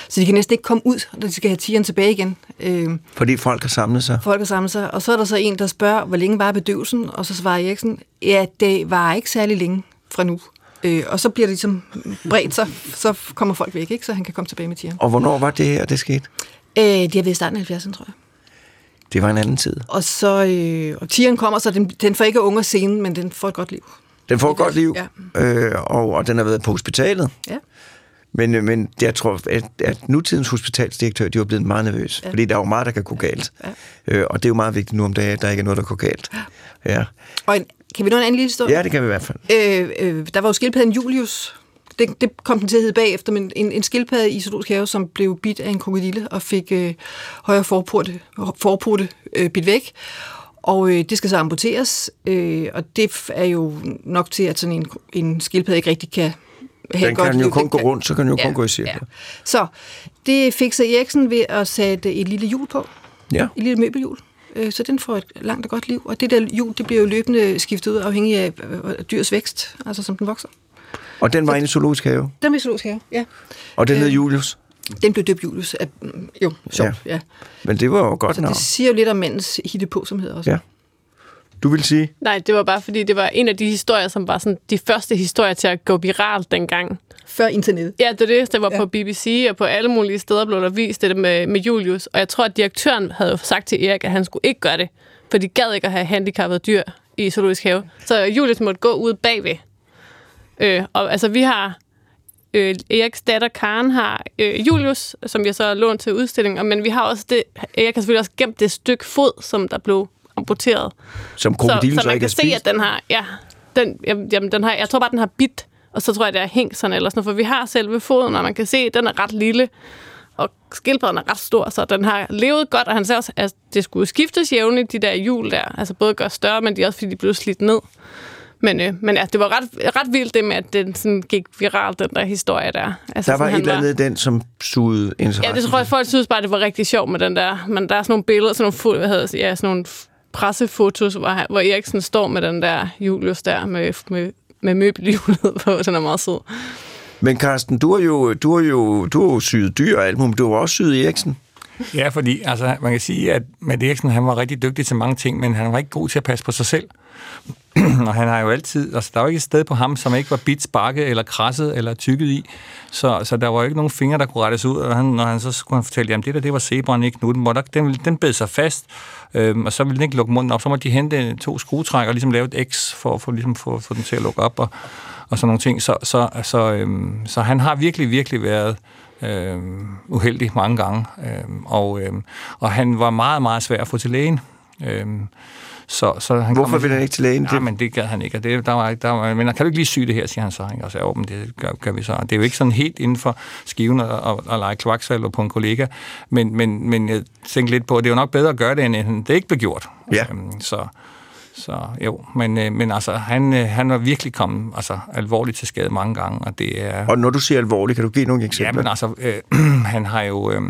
Speaker 3: Så de kan næsten ikke komme ud, når de skal have tigeren tilbage igen. Øh,
Speaker 2: Fordi folk har samlet sig.
Speaker 3: folk har samlet sig. Og så er der så en, der spørger, hvor længe var bedøvelsen? Og så svarer Eriksen, ja, det var ikke særlig længe fra nu. Øh, og så bliver det ligesom bredt sig, så kommer folk væk, ikke? så han kan komme tilbage med tigeren.
Speaker 2: Og hvornår var det her, det skete?
Speaker 3: Øh, det har været i starten af 70'erne, tror jeg.
Speaker 2: Det var en anden tid.
Speaker 3: Og så, øh, og tigeren kommer, så den, den får ikke unger scenen, men den får et godt liv.
Speaker 2: Den får et godt liv,
Speaker 3: Ja.
Speaker 2: øh, og, og den har været på hospitalet.
Speaker 3: Ja.
Speaker 2: Men, øh, men jeg tror, at, at nutidens hospitalsdirektør, de var blevet meget nervøse, ja. fordi der er jo meget, der kan gå galt.
Speaker 3: Ja.
Speaker 2: Øh, og det er jo meget vigtigt nu om dagen, at der ikke er noget, der går galt. Ja,
Speaker 3: Og en, kan vi nå en anden lille historie?
Speaker 2: ja det kan vi i hvert fald.
Speaker 3: Øh, øh, der var jo skildpadden Julius. Det, det kom den til at hedde bagefter, men en, en skildpadde i Zoologisk Have, som blev bidt af en krokodille og fik øh, højre forporte, forporte øh, bidt væk. Og øh, det skal så amputeres, øh, og det er jo nok til, at sådan en, en skildpadde ikke rigtig kan have
Speaker 2: Den
Speaker 3: godt
Speaker 2: kan jo kun gå rundt, så kan den jo kun gå i cirkler.
Speaker 3: Så det fik så Eriksen ved at sætte et lille hjul på,
Speaker 2: Ja.
Speaker 3: et lille møbelhjul. øh, så den får et langt og godt liv. Og det der hjul, det bliver jo løbende skiftet ud afhængig af øh, dyrs vækst, altså som den vokser.
Speaker 2: Og den var inde i zoologisk have,
Speaker 3: Den vil zoologisk have, ja.
Speaker 2: og den hed
Speaker 3: Øh,
Speaker 2: Julius.
Speaker 3: Den blev døbt Julius. Af, jo, sjovt, ja. ja.
Speaker 2: Men det var jo godt
Speaker 3: Så
Speaker 2: navn.
Speaker 3: det siger jo lidt om som hedder også.
Speaker 2: Ja. Du vil sige?
Speaker 5: Nej, det var bare fordi, det var en af de historier, som var sådan de første historier til at gå viralt dengang.
Speaker 3: Før internettet.
Speaker 5: Ja, det er det. Det var
Speaker 3: Ja.
Speaker 5: på BBC, og på alle mulige steder blev der vist det med, med Julius. Og jeg tror, at direktøren havde sagt til Erik, at han skulle ikke gøre det, for de gad ikke at have handicappede dyr i zoologisk have. Så Julius måtte gå ud bagved. Øh, og altså, vi har... Øh, Eriks datter Karen har øh, Julius, som jeg så har lånt til udstillingen, men vi har også det... Erik har selvfølgelig også gemt det stykke fod, som der blev amputeret.
Speaker 2: Som
Speaker 5: Så,
Speaker 2: krokodilen
Speaker 5: så
Speaker 2: så,
Speaker 5: man
Speaker 2: ikke
Speaker 5: kan se, at den har... Ja, den, jamen, den har, jeg tror bare, den har bit, og så tror jeg, det er hængt sådan eller sådan noget, for vi har selve foden, og man kan se, at den er ret lille, og skildpadden er ret stor, så den har levet godt, og han sagde også, at det skulle skiftes jævnligt, de der hjul der, altså både gøre større, men de er også, fordi de blev slidt ned. Men, øh, men ja, det var ret, ret vildt det med, at den sådan gik viralt, den der historie der. Altså,
Speaker 2: Der var
Speaker 5: sådan,
Speaker 2: et eller andet i den, som sugede interesse.
Speaker 5: Ja, det tror jeg, folk synes bare, det var rigtig sjovt med den der. Men der er sådan nogle billeder, sådan nogle, fo- hvad hedder, det, ja, sådan nogle pressefotos, hvor, hvor Eriksen står med den der Julius der, med, med, med møbelhjulet på. Den er meget sød.
Speaker 2: Men Carsten, du har jo, du har jo, du har jo syet dyr og alt muligt, men du har også syet Eriksen.
Speaker 6: Ja, fordi altså, man kan sige, at Matt Eriksen han var rigtig dygtig til mange ting, men han var ikke god til at passe på sig selv. og han har jo altid, altså der var ikke et sted på ham, som ikke var bit, sparket eller krasset eller tykket i. Så, så der var ikke nogen fingre, der kunne rettes ud, og han, når han så skulle han fortælle, jamen det der, det var zebraen, ikke nu, den, måtte, den, den bed sig fast, øhm, og så ville den ikke lukke munden op, så måtte de hente to skruetrækker og ligesom lave et X for, for ligesom få, få den til at lukke op, og, og sådan nogle ting. Så, så, så, øhm, så han har virkelig, virkelig været øh, uheldig mange gange, øh, og, øh, og han var meget, meget svær at få til lægen. Øh, så, så han
Speaker 2: Hvorfor
Speaker 6: kom-
Speaker 2: vil han ikke til lægen?
Speaker 6: Ja, men det gad han ikke, og det, der var, der var, men kan du ikke lige sy det her, siger han så. Ikke? Og så, men det gør, gør, vi så. Og Det er jo ikke sådan helt inden for skiven at, at, at lege kloaksalver på en kollega, men, men, men jeg tænkte lidt på, at det er jo nok bedre at gøre det, end det ikke blev gjort.
Speaker 2: Ja.
Speaker 6: Øhm, så, så jo, men, øh, men altså, han, øh, han var virkelig kommet altså, alvorligt til skade mange gange, og det er...
Speaker 2: Og når du siger alvorligt, kan du give nogle
Speaker 6: Ja,
Speaker 2: eksempler?
Speaker 6: men altså, øh, han har jo... Øh,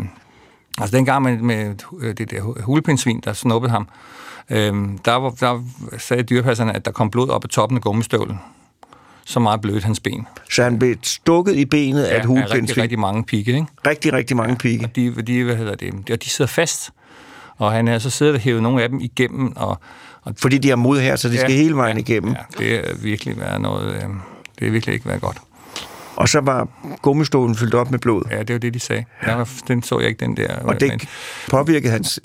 Speaker 6: altså, dengang med, med øh, det der hulepindsvin, der snuppede ham, øh, der, var, der sagde dyrepasserne, at der kom blod op af toppen af gummistøvlen. Så meget blødt hans ben.
Speaker 2: Så han blev stukket i benet af et
Speaker 6: af rigtig, rigtig mange pigge, ikke?
Speaker 2: Rigtig, rigtig mange pigge.
Speaker 6: Og de, de, hvad hedder det, og de sidder fast. Og han er så siddet og hævet nogle af dem igennem, og, og
Speaker 2: Fordi de har mod her, så de skal hele vejen igennem.
Speaker 6: Ja, det er virkelig været noget... Øh, det er virkelig ikke været godt.
Speaker 2: Og så var gummistolen fyldt op med blod.
Speaker 6: Ja, det var det, de sagde. Ja. var, den så jeg ikke, den der.
Speaker 2: Og det
Speaker 6: men-
Speaker 2: påvirkede hans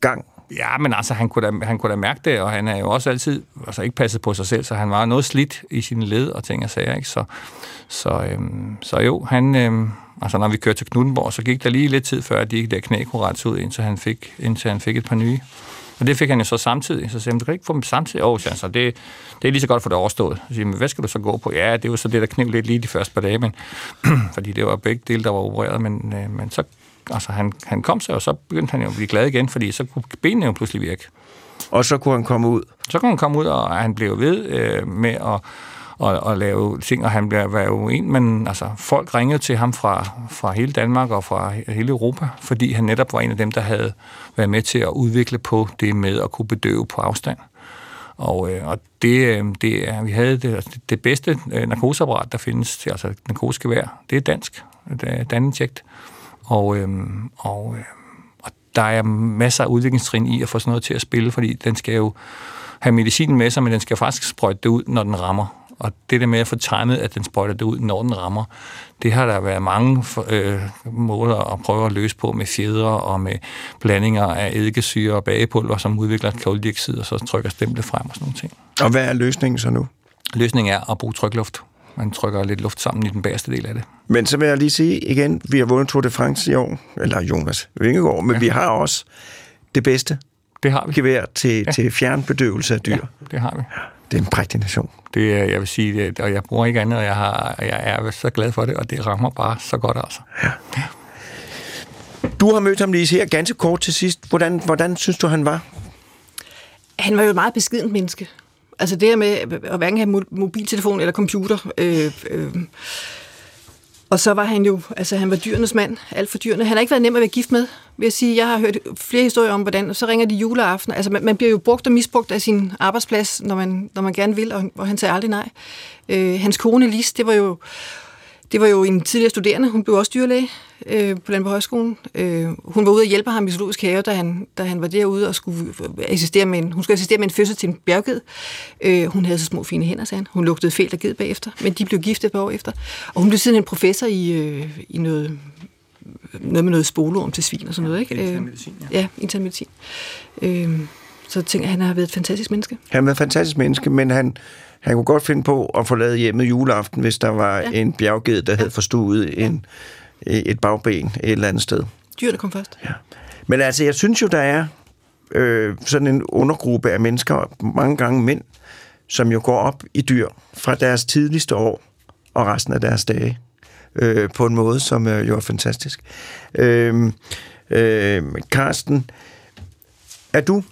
Speaker 2: gang.
Speaker 6: Ja, men altså, han kunne, da, han kunne da mærke det, og han er jo også altid altså, ikke passet på sig selv, så han var noget slidt i sine led og ting og sager, ikke? Så, så, øhm, så jo, han, øhm, altså når vi kørte til Knuttenborg, så gik der lige lidt tid før, at de der knæ kunne rettes ud, indtil han, fik, indtil han fik et par nye. Og det fik han jo så samtidig. Så sagde han, du kan ikke få dem samtidig. Åh, oh, så det, det er lige så godt for det overstået. Så siger, men hvad skal du så gå på? Ja, det var så det, der kniv lidt lige de første par dage, men, fordi det var begge dele, der var opereret, men, øh, men så altså, han, han kom sig, og så begyndte han jo at blive glad igen, fordi så kunne benene jo pludselig virke.
Speaker 2: Og så kunne han komme ud.
Speaker 6: Så kunne han komme ud, og han blev ved øh, med at, at, at lave ting, og han blev, var jo en, men altså, folk ringede til ham fra, fra hele Danmark og fra hele Europa, fordi han netop var en af dem, der havde været med til at udvikle på det med at kunne bedøve på afstand. Og, øh, og det, øh, det er, vi havde det, altså, det bedste øh, narkoseapparat, der findes altså narkosegevær, det er dansk, det er Daninject. Og, øh, og, øh, og der er masser af udviklingstrin i at få sådan noget til at spille, fordi den skal jo have medicinen med sig, men den skal faktisk sprøjte det ud, når den rammer. Og det der med at få timet, at den sprøjter det ud, når den rammer, det har der været mange øh, måder at prøve at løse på med fjedre og med blandinger af eddikesyre og bagepulver, som udvikler koldioxid, og så trykker stemplet frem og sådan nogle ting.
Speaker 2: Og hvad er løsningen så nu?
Speaker 6: Løsningen er at bruge trykluft. Man trykker lidt luft sammen i den bagerste del af det.
Speaker 2: Men så vil jeg lige sige igen, vi har vundet Tour de France i år, eller Jonas Vingegaard, men ja. vi har også det bedste
Speaker 6: Det har vi.
Speaker 2: gevær til, ja. til fjernbedøvelse af dyr. Ja.
Speaker 6: Det har vi.
Speaker 2: Det er en prægtig nation.
Speaker 6: Det er, jeg vil sige, det, og jeg bruger ikke andet, og jeg, har, jeg er så glad for det, og det rammer bare så godt altså.
Speaker 2: Du har mødt ham lige her ganske kort til sidst. Hvordan, hvordan synes du, han var?
Speaker 3: Han var jo et meget beskedent menneske. Altså det her med at hverken have mobiltelefon eller computer. Øh, øh, Og så var han jo, altså han var dyrenes mand, alt for dyrene. Han har ikke været nem at være gift med, vil jeg sige. Jeg har hørt flere historier om, hvordan, så ringer de juleaften. Altså man, man bliver jo brugt og misbrugt af sin arbejdsplads, når man, når man gerne vil, og, og han sagde aldrig nej. Øh, hans kone Lis, det var jo det var jo en tidligere studerende, hun blev også dyrlæge øh, på Landborg Højskolen. Øh, hun var ude og hjælpe ham i zoologisk have, da han, da han var derude og skulle assistere med en, hun skulle assistere med en fødsel til en bjergged. Øh, hun havde så små fine hænder, sagde han. Hun lugtede fælt af ged bagefter, men de blev gift et par år efter. Og hun blev siden en professor i, øh, i noget, noget med noget spolorum til svin og sådan noget. Ikke?
Speaker 2: Øh,
Speaker 3: intern medicin, ja. Ja, intern medicin. Øh, så tænker jeg, han har været et fantastisk menneske.
Speaker 2: Han har været et fantastisk menneske, men han, han kunne godt finde på at forlade hjemmet juleaften, hvis der var ja. en bjergged, der ja. havde forstuet en, et bagben et eller andet sted.
Speaker 3: Dyrene kom først.
Speaker 2: Ja. Men altså, jeg synes jo, der er øh, sådan en undergruppe af mennesker, mange gange mænd, som jo går op i dyr fra deres tidligste år og resten af deres dage øh, på en måde, som øh, jo er fantastisk. Øh, øh, Karsten, er du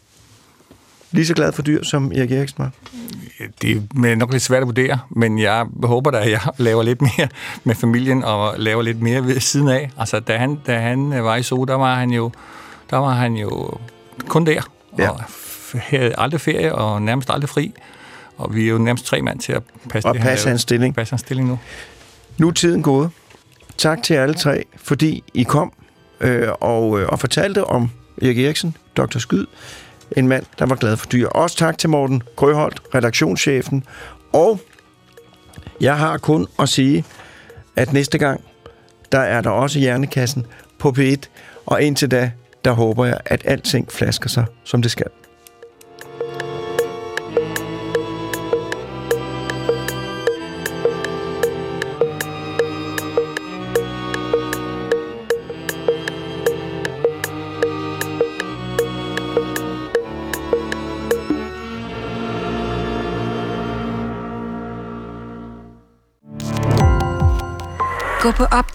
Speaker 2: lige så glad for dyr, som Erik Eriksen var?
Speaker 6: Det er nok lidt svært at vurdere, men jeg håber da, at jeg laver lidt mere med familien og laver lidt mere ved siden af. Altså, da han, da han var i Zoo, der var han jo, der var han jo kun der. Ja. Og havde aldrig ferie og nærmest aldrig fri. Og vi er jo nærmest tre mand til at passe,
Speaker 2: og det, passe hans stilling.
Speaker 6: Passe hans stilling nu.
Speaker 2: Nu er tiden gået. Tak til alle tre, fordi I kom øh, og, øh, og fortalte om Erik Eriksen, Dr. Skyd, en mand, der var glad for dyr. Også tak til Morten Grøholdt, redaktionschefen. Og jeg har kun at sige, at næste gang, der er der også Hjernekassen på P1. Og indtil da, der håber jeg, at alting flasker sig, som det skal.